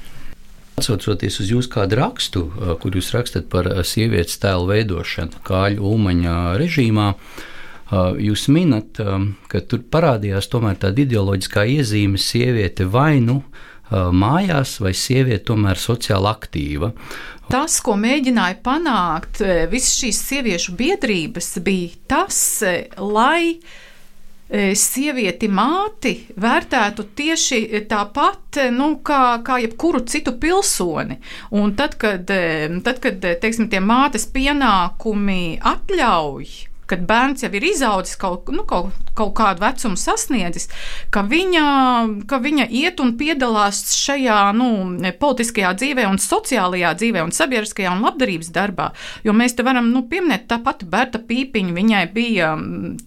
D: Atcaucoties uz jūsu kādu rakstu, e, kur jūs rakstat par e, sievietes tēlu veidošanu Kāļu Ulmaņa režīmā, uh, Jūs minat, ka tur parādījās tomēr tāda ideoloģiskā iezīme sieviete vai nu mājās, vai sieviete tomēr sociāli aktīva.
C: Tas, ko mēģināja panākt visas šīs sieviešu biedrības, bija tas, lai sievieti māti vērtētu tieši tāpat, nu, kā, kā jebkuru citu pilsoni. Un tad, kad, tad, kad teiksim, tie mātes pienākumi atļauj kad bērns jau ir izaudzis kaut, nu, kaut, kaut kādu vecumu sasniedzis, ka viņa, ka viņa iet un piedalās šajā nu, politiskajā dzīvē, un sociālajā dzīvē, un sabiedriskajā un labdarības darbā. Jo mēs te varam nu, pieminēt tā pati Berta Pīpiņa, viņai bija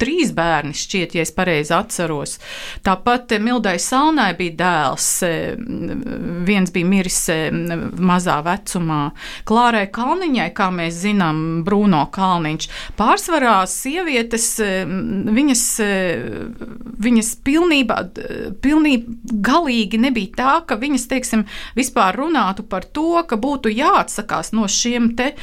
C: trīs bērni, šķiet, ja es pareizi atceros. Tāpat Mildai Salnai bija dēls, viens bija miris mazā vecumā. Klārai Kalniņai, kā mēs zinām, Bruno Kalniņš, pārsvarā sievietes, eh, viņas, eh, viņas pilnībā, pilnībā galīgi nebija tā, ka viņas, teiksim, vispār runātu par to, ka būtu jāatsakās no, te,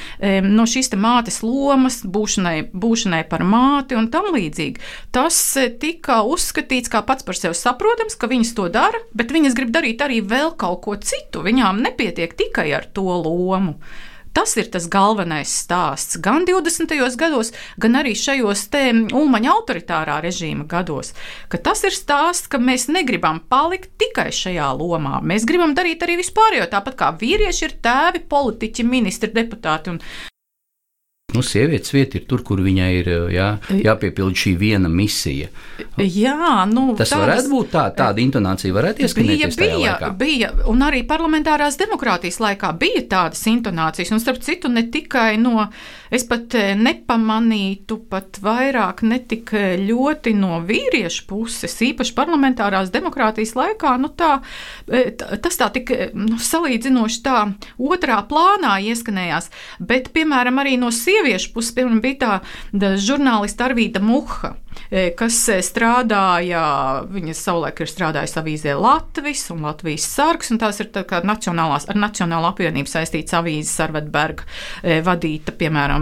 C: no šīs te mātes lomas, būšanai, būšanai par māti un tam līdzīgi. Tas eh, tika uzskatīts kā pats par sevi saprotams, ka viņas to dara, bet viņas grib darīt arī vēl kaut ko citu. Viņām nepietiek tikai ar to lomu. Tas ir tas galvenais stāsts gan 20. gados, gan arī šajos Ulmaņa autoritārā režīma gados. Ka tas ir stāsts, ka mēs negribam palikt tikai šajā lomā. Mēs gribam darīt arī vispārējo, tāpat kā vīrieši ir tēvi, politiķi, ministri, deputāti un
D: Nu, sievietes vieta ir tur, kur viņai ir jā, jāpiepild šī viena misija.
C: Jā, nu,
D: Tas tādas, varētu būt tā, tāda intonācija, varētu ieskanēties
C: bija, bija, laikā. bija, un arī parlamentārās demokrātijas laikā bija tādas intonācijas, un starp citu ne tikai no, es pat eh, nepamanītu pat vairāk netik eh, ļoti no vīriešu puses, īpaši parlamentārās demokrātijas laikā, nu tā, eh, tas tā tik nu, salīdzinoši tā otrā plānā ieskanējās, bet, piemēram, arī no sieviešu puses, piemēram, bija tā žurnālista Arvīda Muha. Kas strādāja, viņa savulaik ir strādājusi avīzē Latvijas un Latvijas sargs, un tās ir tā nacionālās, ar Nacionālo apvienību saistīts avīzes Arvedberga vadīta, piemēram,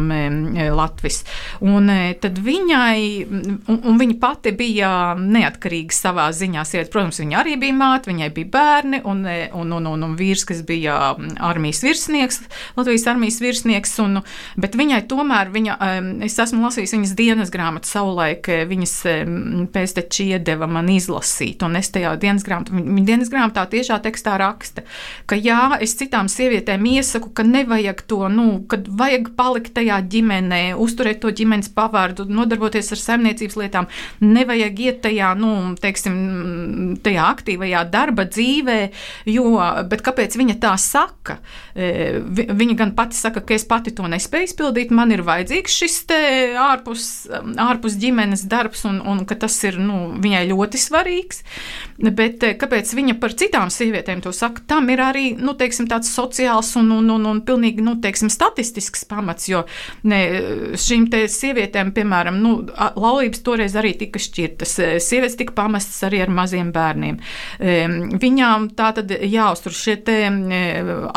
C: Latvijas. Un tad viņai, un, un viņa pati bija neatkarīga savā ziņā, sieviete, protams, viņa arī bija māte, viņai bija bērni, un, un, un, un, un vīrs, kas bija armijas virsnieks, Latvijas armijas virsnieks, un, bet viņai tomēr, viņa, es esmu lasījis viņas dienas grāmatu savulaik, viņas pēcteči iedeva man izlasīt. Un es tajā dienas grāmatā, viņa dienas grāmatā tiešā tekstā raksta, ka jā, es citām sievietēm iesaku, ka nevajag to, nu, kad vajag palikt tajā ģimenē, uzturēt to ģimenes pavārdu, nodarboties ar saimniecības lietām, nevajag iet tajā, nu, teiksim, tajā aktīvajā darba dzīvē, jo, bet kāpēc viņa tā saka? E, viņa gan pati saka, ka es pati to nespēju izpildīt, man ir vajadzīgs šis ārpus, ārpus ģimenes darbs un, un ka tas ir nu, viņai ļoti svarīgs. Bet eh, kāpēc viņa par citām sievietēm to saka? Tam ir arī nu, teiksim, tāds sociāls un, un, un, un pilnīgi nu, teiksim, statistisks pamats. Jo ne, šīm sievietēm, piemēram, nu, laulības toreiz arī tika šķirtas. Sievietes tika pamestas arī ar maziem bērniem. Viņām tā tad jāuztur šie te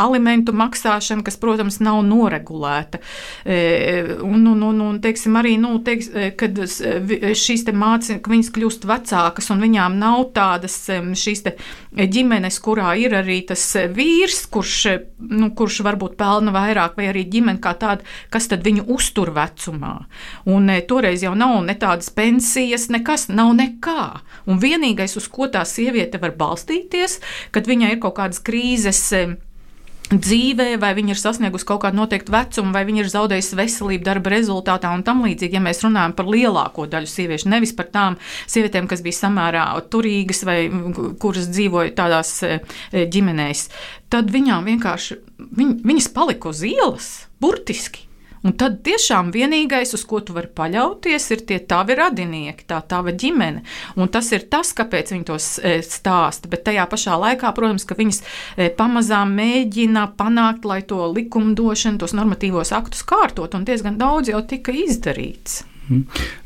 C: alimentu maksāšana, kas, protams, nav noregulēta. Un, un, un, un teiksim, arī, nu, teiks, kad šīs mācības, ka viņas kļūst vecākas un viņām nav tādas šīs ģimenes, kurā ir arī tas vīrs, kurš, nu, kurš varbūt pelna vairāk, vai arī ģimene kā tāda, kas tad viņu uztur vecumā. Un e, toreiz jau nav ne tādas pensijas, nekas, nav nekā. Un vienīgais, uz ko tā sieviete var balstīties, kad viņai ir kaut kādas krīzes dzīvē, vai viņi ir sasnieguši kaut kādu noteiktu vecumu, vai viņi ir zaudējuši veselību darba rezultātā un tam līdzīgi. Ja mēs runājam par lielāko daļu sieviešu, nevis par tām sievietēm, kas bija samērā turīgas vai kuras dzīvoja tādās e, ģimenēs, tad viņām vienkārši viņ, viņas palika uz ielas, burtiski. Un tad tiešām vienīgais, uz ko tu vari paļauties, ir tie tavi radinieki, tā tava ģimene. Un tas ir tas, kāpēc viņi tos e, stāsta. Bet tajā pašā laikā, protams, ka viņas e, pamazām mēģina panākt, lai to likumdošanu, tos normatīvos aktus kārtot, un diezgan daudz jau tika izdarīts.
D: Mhm.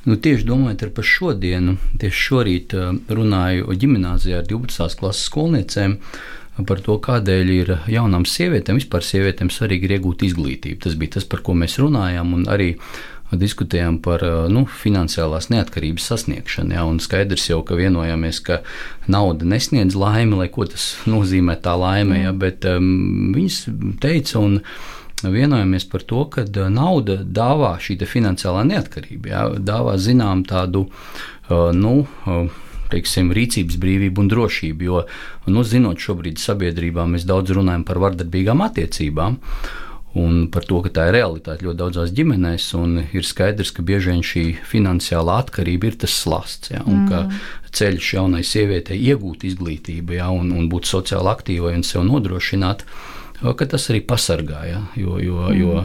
D: Nu, tieši domājot par šodienu, tieši šorīt e, runāju ģimnāzijā ar 12. klases skolniecēm par to, kādēļ ir jaunām sievietēm, vispār sievietēm svarīgi iegūt izglītību. Tas bija tas, par ko mēs runājām, un arī diskutējām par nu, finansiālās neatkarības sasniegšanu. Ja, skaidrs jau, ka vienojāmies, ka nauda nesniedz laimi, lai ko tas nozīmē tā laime, ja, bet um, viņas teica, un vienojāmies par to, ka nauda dāvā šī finansiālā neatkarība, ja, dāvā zinām tādu, uh, nu, uh, teiksim, rīcības brīvību un drošību. Jo, nu, zinot, šobrīd sabiedrībā mēs daudz runājam par vardarbīgām attiecībām. Un par to, ka tā ir realitāte ļoti daudzās ģimenēs, un ir skaidrs, ka bieži vien šī finansiālā atkarība ir tas slasts. Ja, un mm. ka ceļš jaunai sievietei iegūt izglītību, ja, un, un būt sociāli aktīvai un sev nodrošināt, uh, ka tas arī pasargāja. Jo, jo, jo,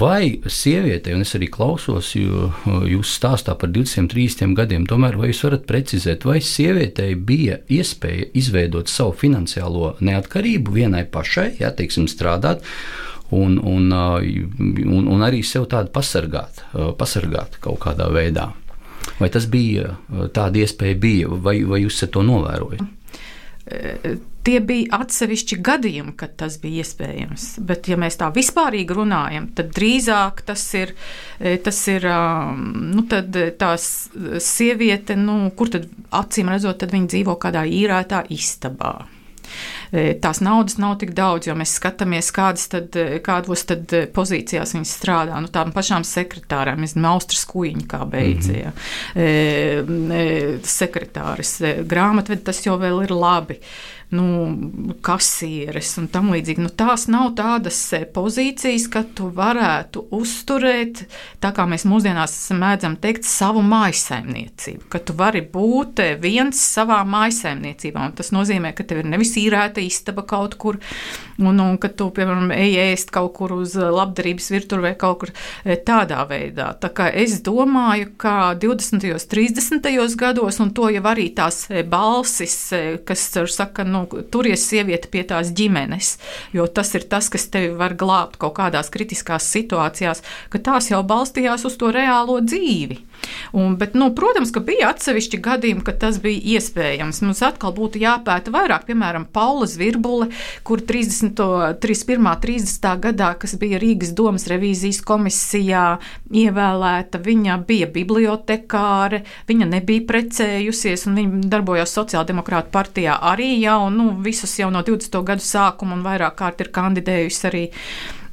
D: vai sievietei, un es arī klausos, jo jūs stāstā par 230 gadiem, tomēr vai jūs varat precizēt, vai sievietei bija iespēja izveidot savu finansiālo neatkarību vienai pašai, ja teiksim, strādāt. Un, un, un, un arī sev tādu pasargāt, pasargāt kaut kādā veidā. Vai tas bija tāda iespēja, bija, vai, vai jūs to novērojat?
C: Tie bija atsevišķi gadījumi, kad tas bija iespējams. Bet, ja mēs tā vispārīgi runājam, tad drīzāk tas ir, e, tas ir nu, tā sieviete, nu, kur tad acīm redzot, tad viņa dzīvo kādā īrētā istabā. E, tās naudas nav tik daudz, jo mēs skatāmies, kādas tad, e, kādos tad pozīcijās viņas strādā. Nu, tām pašām sekretārām, es nezinu, Austras kuģiņa kā beidzēja. Mm -hmm. e, sekretāris, grāmatvedi tas jau vēl ir labi nu, kasieres un tam līdzīgi. Nu, tās nav tādas e, pozīcijas, ka tu varētu uzturēt, tā kā mēs mūsdienās mēdzam teikt, savu maisaimniecību. Ka tu vari būt e, viens savā maisaimniecībā. Tas nozīmē, ka tev ir nevis īrēta istaba kaut kur, un, un ka tu, piemēram, ej ēst kaut kur uz labdarības virtuvi vai kaut kur tādā veidā. Tā kā es domāju, ka 20. un 30. gados, un to jau arī tās balsis, kas saka, nu, turies sieviete pie tās ģimenes, jo tas ir tas, kas tevi var glābt kaut kādās kritiskās situācijās, ka tās jau balstījās uz to reālo dzīvi. Un, bet, nu, protams, ka bija atsevišķi gadījumi, kad tas bija iespējams. Mums atkal būtu jāpēta vairāk, piemēram, Paula Zvirbule, kur 30. 31. 30. gadā, kas bija Rīgas domas revīzijas komisijā ievēlēta, viņa bija bibliotekāre, viņa nebija precējusies, un viņa darbojās Sociāldemokrāta partijā arī jau, nu, visus jau no 20. gadu sākuma un vairāk kārt ir kandidējusi arī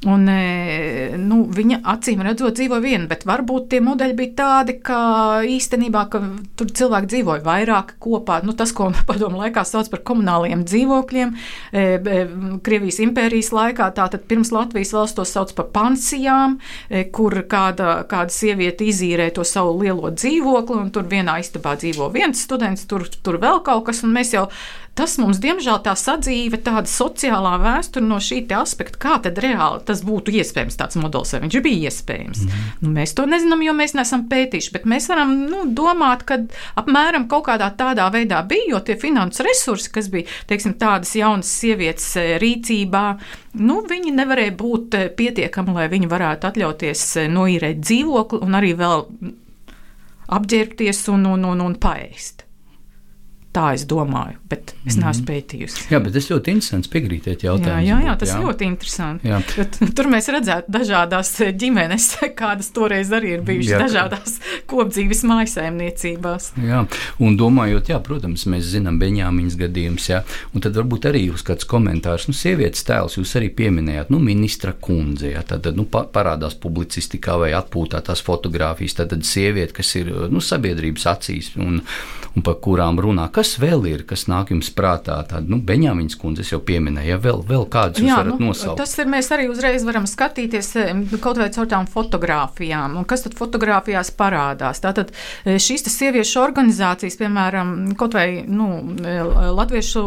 C: Un, e, nu, viņa acīm redzot, dzīvoja viena, bet varbūt tie modeļi bija tādi, ka īstenībā ka tur cilvēki dzīvoja vairāk kopā. Nu, tas, ko padomu laikā sauc par komunāliem dzīvokļiem, e, e, Krievijas impērijas laikā, tātad pirms Latvijas valsts to sauc par pansijām, kur kāda, kāda sieviete izīrē to savu lielo dzīvokli, un tur vienā istabā dzīvo viens students, tur, tur vēl kaut kas, un mēs jau tas mums, diemžēl, tā sadzīve, tāda sociālā vēsture no šī aspekta, kā tad reāli tas būtu iespējams, tāds modelis, vai viņš bija iespējams. Mm. Nu, mēs to nezinām, jo mēs neesam pētījuši, bet mēs varam nu, domāt, ka apmēram kaut kādā tādā veidā bija, jo tie finanses resursi, kas bija teiksim, tādas jaunas sievietes e, rīcībā, nu, viņi nevarēja būt e, pietiekami, lai viņi varētu atļauties e, noīrēt dzīvokli un arī vēl apģērbties un, un, un, un paēst. Tā es domāju, bet es mm. neesmu pētījusi.
D: Jā, bet tas ļoti interesants piekrītiet jautājums.
C: Jā, jā, jā tas jā. ļoti interesanti. Jā. Bet, tur mēs redzētu dažādas ģimenes, kādas toreiz arī ir bijušas jā. dažādās kopdzīves mājasēmniecībās.
D: Jā, un domājot, jā, protams, mēs zinām Beņāmiņas gadījumus, jā, un tad varbūt arī jūs kāds komentārs, nu, sievietes tēls jūs arī pieminējāt, nu, ministra kundze, jā, tad, nu, parādās publicistikā vai atpūtā tās fotogrāfijas, tad, tad sieviete, kas ir, nu, sabiedrības acīs un, un par kurām runā Kas vēl ir, kas nāk jums prātā? Tāda, nu, Beņāmiņas kundze jau pieminēja, ja vēl, vēl kādus jūs Jā, varat nu, nosaukt.
C: Tas ir, mēs arī uzreiz varam skatīties kaut vai caur tām fotogrāfijām. Un kas tad fotogrāfijās parādās? Tātad e, šīs sieviešu organizācijas, piemēram, kaut vai nu, e, Latviešu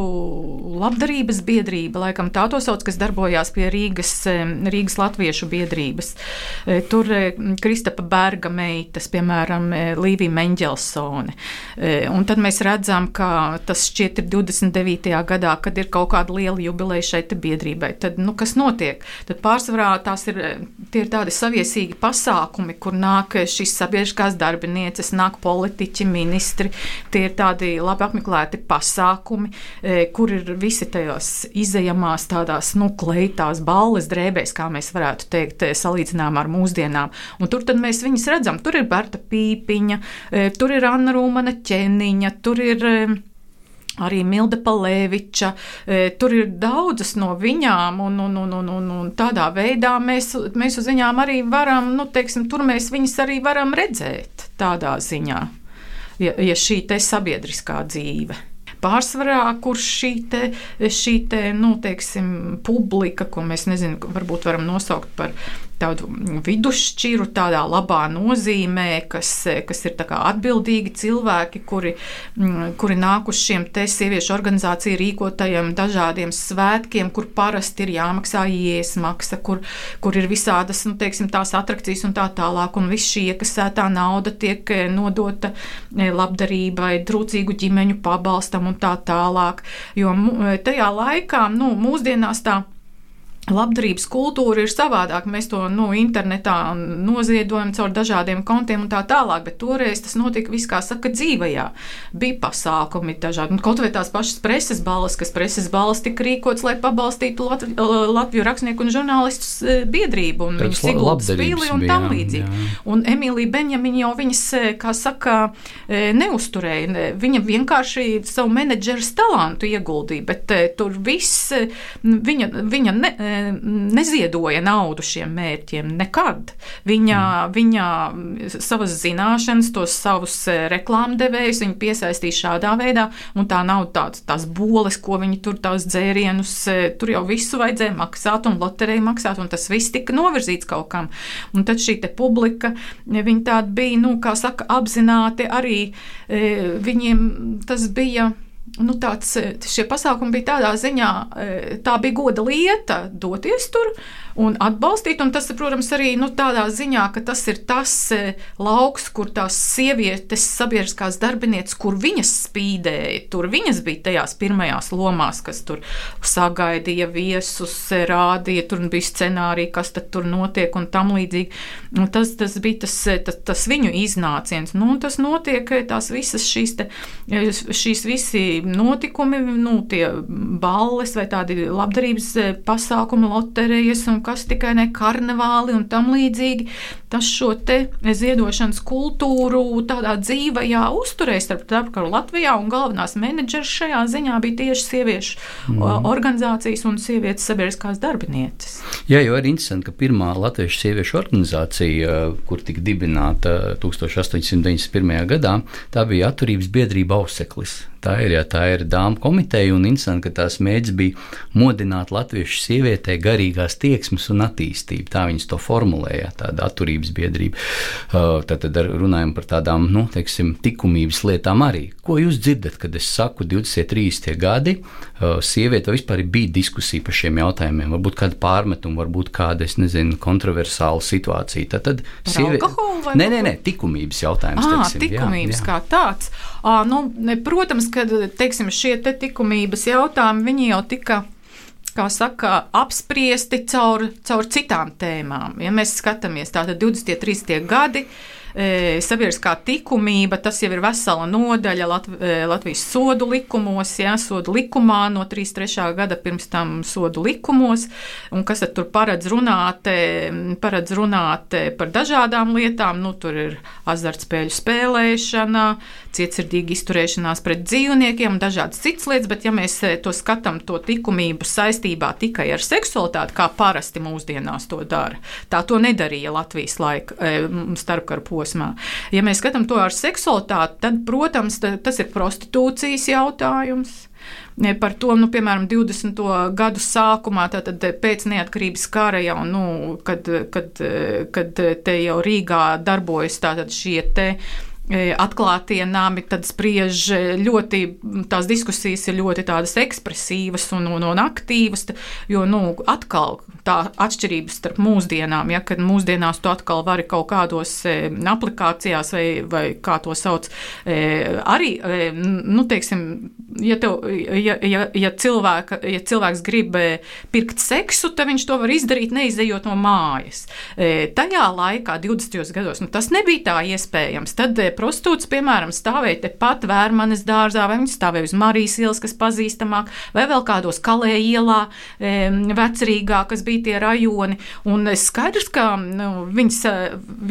C: labdarības biedrība, laikam tā to sauc, kas darbojās pie Rīgas, e, Rīgas Latviešu biedrības. Tur Kristapa Berga meitas, piemēram, Līvija Menģelsone. Un tad mēs redzam, ka tas šķiet ir 29. gadā, kad ir kaut kāda liela jubileja šeit biedrībai. Tad, nu, kas notiek? Tad pārsvarā tās ir, ir tādi saviesīgi pasākumi, kur nāk šīs sabiedriskās darbinieces, nāk politiķi, ministri. Tie ir tādi labi apmeklēti pasākumi, e, kur ir visi tajos izējamās tādās, nu, kleitās balles drēbēs, kā mēs varētu teikt, e, salīdzinām ar mūsdienām. Un tur tad mēs viņus redzam. Tur ir Berta Pīpiņa, e, tur ir Anna Rūmana ķeniņa, tur ir arī Milda Palēviča. E, tur ir daudzas no viņām, un, un, un, un, un, un tādā veidā mēs, mēs uz viņām arī varam, nu, teiksim, tur mēs viņus arī varam redzēt tādā ziņā, ja, ja šī te sabiedriskā dzīve. Pārsvarā, kur šī, te, šī te, nu, teiksim, publika, ko mēs nezinām, varbūt varam nosaukt par tādu vidusšķiru, tādā labā nozīmē, kas, kas ir atbildīgi cilvēki, kuri, mm, kuri nāk uz šiem te sieviešu organizāciju rīkotajiem dažādiem svētkiem, kur parasti ir jāmaksā ielas maksa, kur, kur ir visādas nu, teiksim, tās atrakcijas un tā tālāk, un viss šī iekasētā nauda tiek eh, nodota eh, labdarībai, trūcīgu ģimeņu pabalstam un tā tālāk. Jo tajā laikā, nu, mūsdienās tā Labdarības kultūra ir savādāka. Mēs to nu, internetā noziedojam caur dažādiem kontiem un tā tālāk, bet toreiz tas notika viss, kā saka, dzīvajā. Bija pasākumi dažādi. Un kaut vai tās pašas preses balvas, kas preses balvas tika rīkots, lai pabalstītu Latvi, Latviju rakstnieku un žurnālistu e, biedrību un viņu sigultas pīli un tam līdzīgi. Un Emīlija Benjamiņa jau viņas, e, kā saka, e, neusturēja. Viņa vienkārši savu menedžeru talantu ieguldīja, bet tur viss viņa, viņa ne, neziedoja naudu šiem mērķiem nekad. Viņa, mm. viņa savas zināšanas, tos savus e, reklāmdevējus viņa piesaistīja šādā veidā, un tā nav tāds, tās boles, ko viņi tur tās dzērienus, e, tur jau visu vajadzēja maksāt un loteriju maksāt, un tas viss tika novirzīts kaut kam. Un tad šī publika, viņa tāda bija, nu, kā saka, apzināti arī e, viņiem tas bija nu, tāds, šie pasākumi bija tādā ziņā, tā bija goda lieta doties tur un atbalstīt. Un tas, protams, arī nu, tādā ziņā, ka tas ir tas e, lauks, kur tās sievietes, sabiedriskās darbinieces, kur viņas spīdēja, tur viņas bija tajās pirmajās lomās, kas tur sagaidīja viesus, e, rādīja, tur bija scenārija, kas tur notiek un tam līdzīgi. Un tas, tas bija tas, e, tas, tas viņu iznāciens. Nu, tas notiek, tās visas šīs, te, šīs visi notikumi, nu, tie balles vai tādi labdarības pasākumi, loterijas un kas tikai ne karnevāli un tam līdzīgi. Tas šo te ziedošanas kultūru tādā dzīvajā uzturēja starp starpkaru Latvijā, un galvenās menedžeris šajā ziņā bija tieši sieviešu mm. organizācijas un sievietes sabiedriskās darbinieces.
D: Jā, jo ir interesanti, ka pirmā latviešu sieviešu organizācija, kur tika dibināta 1891. gadā, tā bija atturības biedrība Auseklis. Tā ir, jā, tā ir dāmas komiteja, un interesanti, ka tās mēģis bija modināt latviešu sievietē garīgās tieksmes un attīstību. Tā viņas to formulēja, tāda atturības biedrība. Uh, tad, tad runājam par tādām, nu, teiksim, likumības lietām arī. Ko jūs dzirdat, kad es saku 23 gadi, sieviete, vai vispār bija diskusija par šiem jautājumiem, varbūt kāda pārmetuma, varbūt kāda, es nezinu, kontroversāla situācija. Tad, tad
C: sieviete.
D: Nē, nē, nē, likumības jautājums.
C: À, teiksim, likumības jā, jā. kā tāds. À, nu, ne, protams, ka teiksim, šie te likumības jautājumi jau tika kā saka, apspriesti caur, caur citām tēmām. Ja mēs skatāmies tātad 20. un 30. gadi, E, sabiedriskā likumība, tas jau ir vesela nodaļa Latv e, Latvijas sodu likumos, ja, sodu likumā no 33. gada pirms tam sodu likumos, un kas tur paredz runāt, e, paredz runāt par dažādām lietām, nu tur ir azartspēļu spēlēšana, cietsirdīga izturēšanās pret dzīvniekiem un dažādas citas lietas, bet ja mēs to skatām, to likumību saistībā tikai ar seksualitāti, kā parasti mūsdienās to dara, tā to nedarīja Latvijas laika starpkaru posmā. Ja mēs skatām to ar seksualitāti, tad, protams, tas ir prostitūcijas jautājums. Par to, nu, piemēram, 20. gadu sākumā, tātad pēc neatkarības kara jau, nu, kad, kad, kad te jau Rīgā darbojas tātad šie te atklātie nami, tad spriež ļoti, tās diskusijas ir ļoti tādas ekspresīvas un, un, un aktīvas, jo, nu, atkal tā atšķirības starp mūsdienām, ja, kad mūsdienās tu atkal vari kaut kādos e, aplikācijās vai, vai kā to sauc, e, arī, e, nu, teiksim, ja, tev, ja, ja, ja, cilvēka, ja cilvēks grib e, pirkt seksu, tad viņš to var izdarīt neizejot no mājas. E, tajā laikā, 20. gados, nu, tas nebija tā iespējams. Tad, e, prostitūts, piemēram, stāvēja tepat Vērmanes dārzā, vai viņš stāvēja uz Marijas ielas, kas pazīstamāk, vai vēl kādos Kalē ielā, vecrīgā, kas bija tie rajoni. Un skaidrs, ka nu, viņas,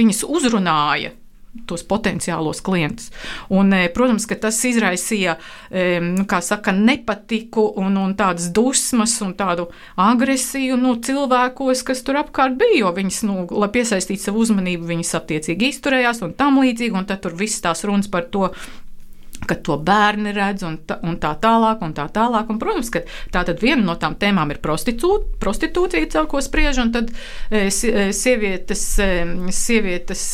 C: viņas uzrunāja tos potenciālos klientus. Un, protams, ka tas izraisīja nu, saka, nepatiku un, un tādas dusmas un tādu agresiju nu, cilvēkos, kas tur apkārt bija. Jo viņas, nu, lai piesaistītu savu uzmanību, viņas attiecīgi izturējās un tam līdzīgi. Un tad tur viss tās runas par to ka to bērni redz, un tā, un tā tālāk, un tā tālāk. Un, protams, ka tā tad viena no tām tēmām ir prostitūcija, caur ko spriež, un tad e, e, sievietes, sievietes,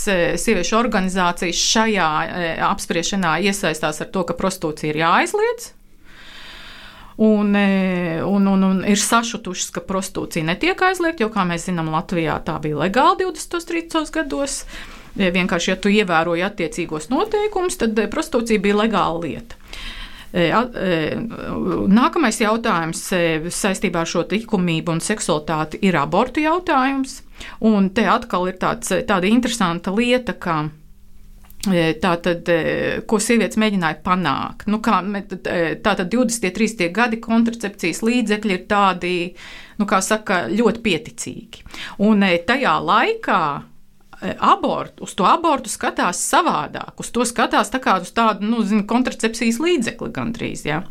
C: sieviešu organizācijas šajā apspriešanā iesaistās ar to, ka prostitūcija ir jāaizliedz. Un, un, un, un ir sašutušas, ka prostitūcija netiek aizliegta, jo, kā mēs zinām, Latvijā tā bija legāla 20. un 30. gados. Vienkārši, ja tu ievēroji attiecīgos noteikumus, tad eh, prostitūcija bija legāla lieta. Eh, eh, nākamais jautājums saistībā ar šo likumību un seksualitāti ir abortu jautājums. Un te atkal ir tāds, tāda interesanta lieta, ka Tātad, ko sievietes mēģināja panākt? Nu, kā, tātad 20, 30 gadi kontracepcijas līdzekļi ir tādi, nu, kā saka, ļoti pieticīgi. Un tajā laikā abortu, uz to abortu skatās savādāk. Uz to skatās tā kā uz tādu nu, zin, kontracepcijas līdzekli gandrīz. Ja.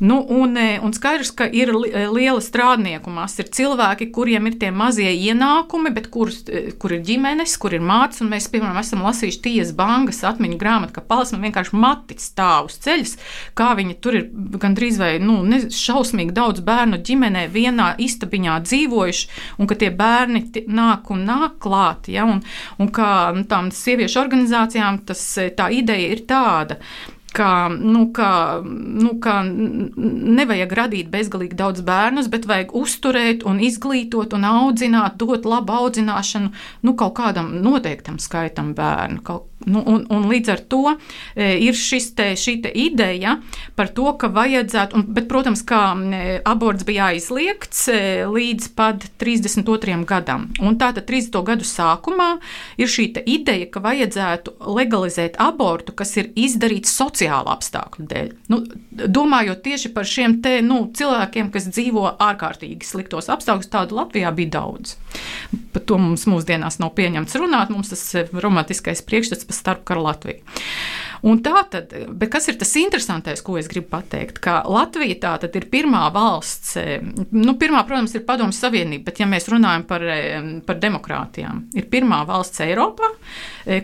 C: Nu, un, e, un skaidrs, ka ir e, liela strādnieku masa. Ir cilvēki, kuriem ir tie mazie ienākumi, bet kur, kur ir ģimenes, kur ir mātes. Mēs, piemēram, esam lasījuši tiesas bankas atmiņu grāmatu, ka palasam vienkārši matis stāv uz ceļas, kā viņi tur ir gandrīz vai nu, ne, šausmīgi daudz bērnu ģimenē vienā istabiņā dzīvojuši, un ka tie bērni nāk un nāk klāt. Ja, un, un kā nu, tām sieviešu organizācijām tas, tā ideja ir tāda, ka, nu, ka, nu, ka nevajag radīt bezgalīgi daudz bērnus, bet vajag uzturēt un izglītot un audzināt, dot labu audzināšanu nu, kaut kādam noteiktam skaitam bērnu. Kaut, nu, un, un līdz ar to e, ir te, šī te ideja par to, ka vajadzētu, un, bet, protams, kā e, aborts bija aizliegts e, līdz pat 32. gadam. Un tātad 30. gadu sākumā ir šī ideja, ka vajadzētu legalizēt abortu, kas ir izdarīts sociāla apstākļu dēļ. Nu, domājot tieši par šiem te, nu, cilvēkiem, kas dzīvo ārkārtīgi sliktos apstākļos, tādu Latvijā bija daudz. Par to mums mūsdienās nav pieņemts runāt, mums tas romantiskais priekšstats par starpkaru Latviju. Un tā tad, kas ir tas interesantais, ko es gribu pateikt, ka Latvija tā tad ir pirmā valsts, nu, pirmā, protams, ir Padomju Savienība, bet ja mēs runājam par, par demokrātijām, ir pirmā valsts Eiropā,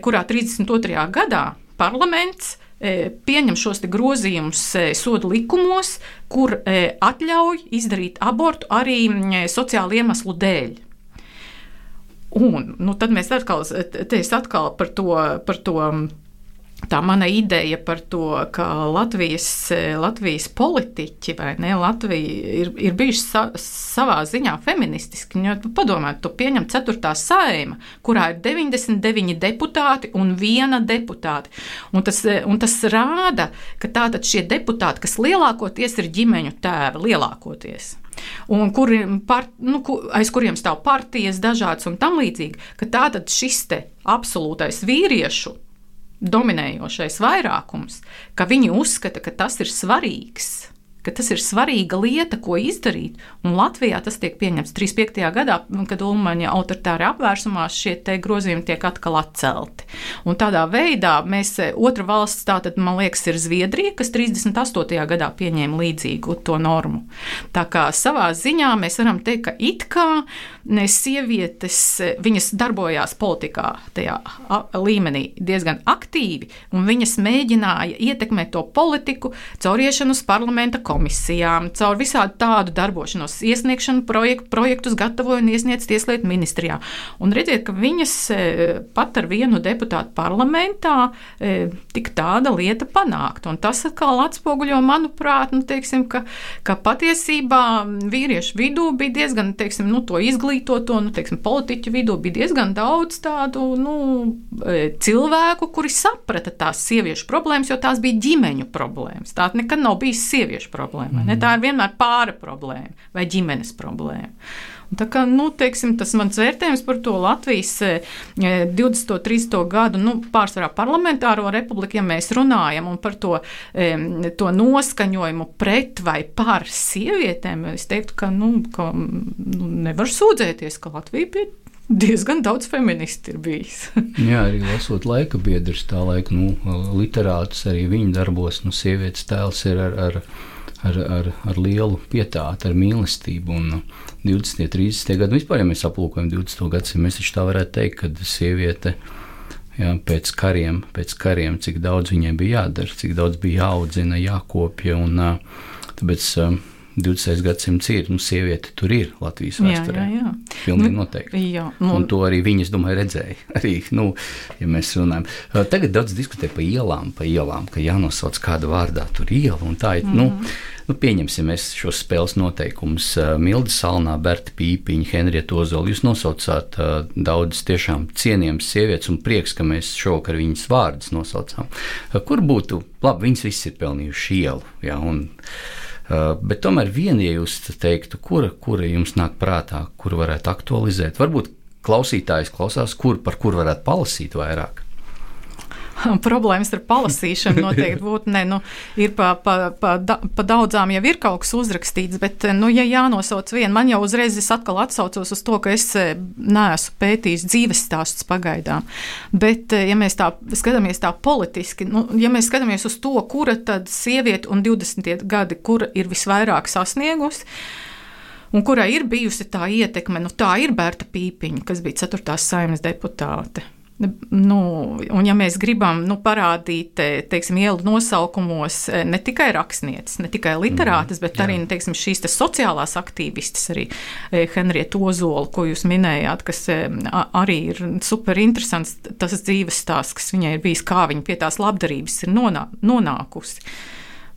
C: kurā 32. gadā parlaments pieņem šos grozījumus sodu likumos, kur atļauj izdarīt abortu arī sociālu iemeslu dēļ. Un nu, tad mēs atkal, atkal par to, par to tā mana ideja par to, ka Latvijas, Latvijas politiķi vai ne Latvija ir, ir bijuši sa, savā ziņā feministiski. Jo, padomājiet, tu pieņem 4. saima, kurā ir 99 deputāti un viena deputāte. Un tas, un tas rāda, ka tātad šie deputāti, kas lielākoties ir ģimeņu tēvi, lielākoties. Un kuri, par, nu, aiz kuriem stāv partijas, dažādas un tam līdzīgi, ka tātad šis absolūtais vīriešu dominējošais vairākums, ka viņi uzskata, ka tas ir svarīgs ka tas ir svarīga lieta, ko izdarīt. Un Latvijā tas tiek pieņemts 35. gadā, kad Ulmaņa autoritāra apvērsumā šie grozījumi tiek atkal atcelti. Un tādā veidā mēs, e, otra valsts, tātad, man liekas, ir Zviedrija, kas 38. gadā pieņēma līdzīgu to normu. Tā kā savā ziņā mēs varam teikt, ka it kā ne sievietes, e, viņas darbojās politikā tajā līmenī diezgan aktīvi, un viņas mēģināja ietekmēt to politiku caur iešanu uz parlamenta komisijām, caur visādi tādu darbošanos, iesniegšanu projektu, projektus gatavoja un iesniedz Tieslietu ministrijā. Un redziet, ka viņas e, pat ar vienu deputātu parlamentā e, tik tāda lieta panākt. Un tas atkal atspoguļo, manuprāt, nu, teiksim, ka, ka patiesībā vīriešu vidū bija diezgan, teiksim, nu, to izglītoto, nu, teiksim, politiķu vidū bija diezgan daudz tādu, nu, e, cilvēku, kuri saprata tās sieviešu problēmas, jo tās bija ģimeņu problēmas. Tā nekad nav bijis sieviešu problēma. Mm. Tā ir vienmēr pāra problēma vai ģimenes problēma. Tā kā nu, teiksim, tas mans vērtējums par to Latvijas 20. un 30. gadu nu, pārsvarā parlamentāro republiku, ja mēs runājam par to, to noskaņojumu pret vai par sievietēm, es teiktu, ka, nu, ka nu, nevar sūdzēties, ka Latvija bija diezgan daudz feministu ir bijis.
D: Jā, arī lasot laika biedrus, tā laika nu, literātus, arī viņa darbos, nu, sievietes tēls ir ar. ar ar, ar, ar lielu pietātu, ar mīlestību. Un 20, 30 gadi, vispār, ja mēs aplūkojam 20. gadsimtu, mēs taču tā varētu teikt, ka sieviete jā, pēc kariem, pēc kariem, cik daudz viņai bija jādara, cik daudz bija jāaudzina, jākopja. Un, tāpēc 20. gadsimts ir, nu, sieviete tur ir Latvijas vēsturē. Jā, jā, jā. Pilnīgi nu, noteikti. Jā, nu, un to arī viņas, domāju, redzēja. Arī, nu, ja mēs runājam. Tagad daudz diskutē par ielām, pa ielām, ka jānosauc kāda vārdā tur iela un tā ir. Mm -hmm. nu, mhm. Nu, pieņemsim šos spēles noteikumus. Milda Salnā, Berta Pīpiņa, Henrieta Ozola. Jūs nosaucāt daudzas tiešām cienījamas sievietes, un prieks, ka mēs šovakar viņas vārdus nosaucām. Kur būtu labi, viņas visas ir pelnījušas ielu. Ja, un, bet tomēr viena, ja jūs teiktu, kura, kura jums nāk prātā, kuru varētu aktualizēt, varbūt klausītājs klausās, kur, par kur varētu palasīt vairāk.
C: problēmas ar palasīšanu noteikti būtu. Ne, nu, ir pa, pa, pa, da, pa daudzām jau ir kaut kas uzrakstīts, bet, nu, ja jānosauc viena, man jau uzreiz es atkal atsaucos uz to, ka es eh, neesmu pētījis dzīves stāstus pagaidām. Bet, eh, ja mēs tā skatāmies tā politiski, nu, ja mēs skatāmies uz to, kura tad sieviete un 20 gadi, kura ir visvairāk sasniegusi, un kurai ir bijusi tā ietekme, nu tā ir Berta Pīpiņa, kas bija 4. saimnes deputāte. Nu, un, ja mēs gribam nu, parādīt teiksim, ielu nosaukumos ne tikai rakstnieces, ne tikai literātas, bet arī nu, teiksim, šīs te sociālās aktīvistes, arī Henrieta Ozola, ko jūs minējāt, kas arī ir super interesants tas dzīves stāsts, kas viņai ir bijis, kā viņa pie tās labdarības ir nonā, nonākusi.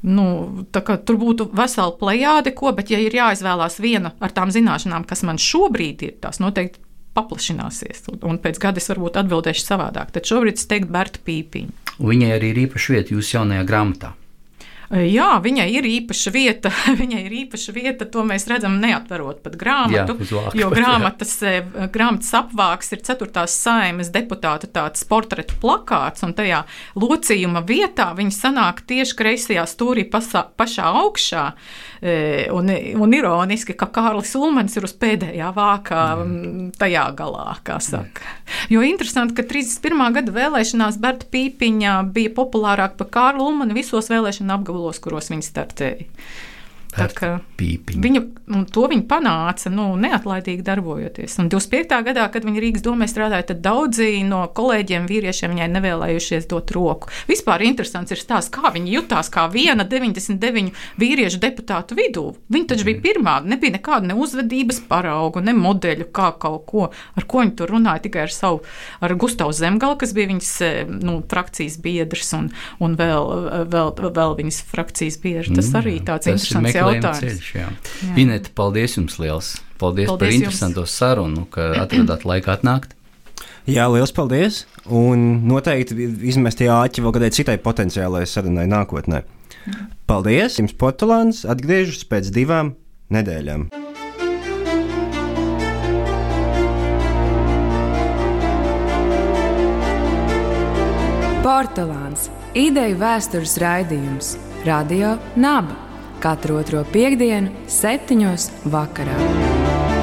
C: Nu, tur būtu vesela plējāde, ko, bet, ja ir jāizvēlās viena ar tām zināšanām, kas man šobrīd ir, tās noteikti paplašināsies. Un pēc gada es varbūt atbildēšu savādāk. Tad šobrīd es teiktu Berta Pīpiņa.
D: Viņai arī ir īpaša vieta jūsu jaunajā grāmatā.
C: Jā, viņai ir īpaša vieta. Viņai ir īpaša vieta, to mēs redzam, neatverot pat grāmatu. Jā, vāku, jo grāmatas, grāmatas apvāks ir 4. saimas deputāta tāds portretu plakāts, un tajā locījuma vietā viņi sanāk tieši kreisajā stūrī pasā, pašā augšā. Un, un ironiski, ka Kārlis Ulmans ir uz pēdējā vākā mm. tajā galā, kā saka. Mm. Jo interesanti, ka 31. gada vēlēšanās Berta Pīpiņa bija populārāka par Kārlu Ulmanu visos vēlēšana apgabalos gabalos, kuros viņi startēja. Viņa, to viņa panāca, nu, neatlaidīgi darbojoties. Un 25. gadā, kad viņa Rīgas domē strādāja, tad daudzi no kolēģiem, vīriešiem viņai nevēlējušies dot roku. Vispār interesants ir stāsts, kā viņa jutās kā viena 99 vīriešu deputātu vidū. Viņa taču bija pirmā, nebija nekāda ne uzvedības parauga, ne modeļu, kā kaut ko, ar ko viņa tur runāja, tikai ar savu, ar Gustavu Zemgalu, kas bija viņas eh, nu, frakcijas biedrs un, un vēl, vēl, vēl viņas frakcijas biedrs. Tas mm, arī tāds tas interesants jautājums jautājums.
D: Ceļš, jā. Jā. Inete, paldies jums liels! Paldies, paldies par interesantu sarunu, ka atradāt laiku atnākt.
B: Jā, liels paldies! Un noteikti izmestie āķi vēl kādai citai potenciālai sarunai nākotnē. Paldies! Jums Portugāns atgriežas pēc divām nedēļām.
A: Portugāns - ideju vēstures raidījums Radio Naba katru otro piekdienu, septiņos vakarā.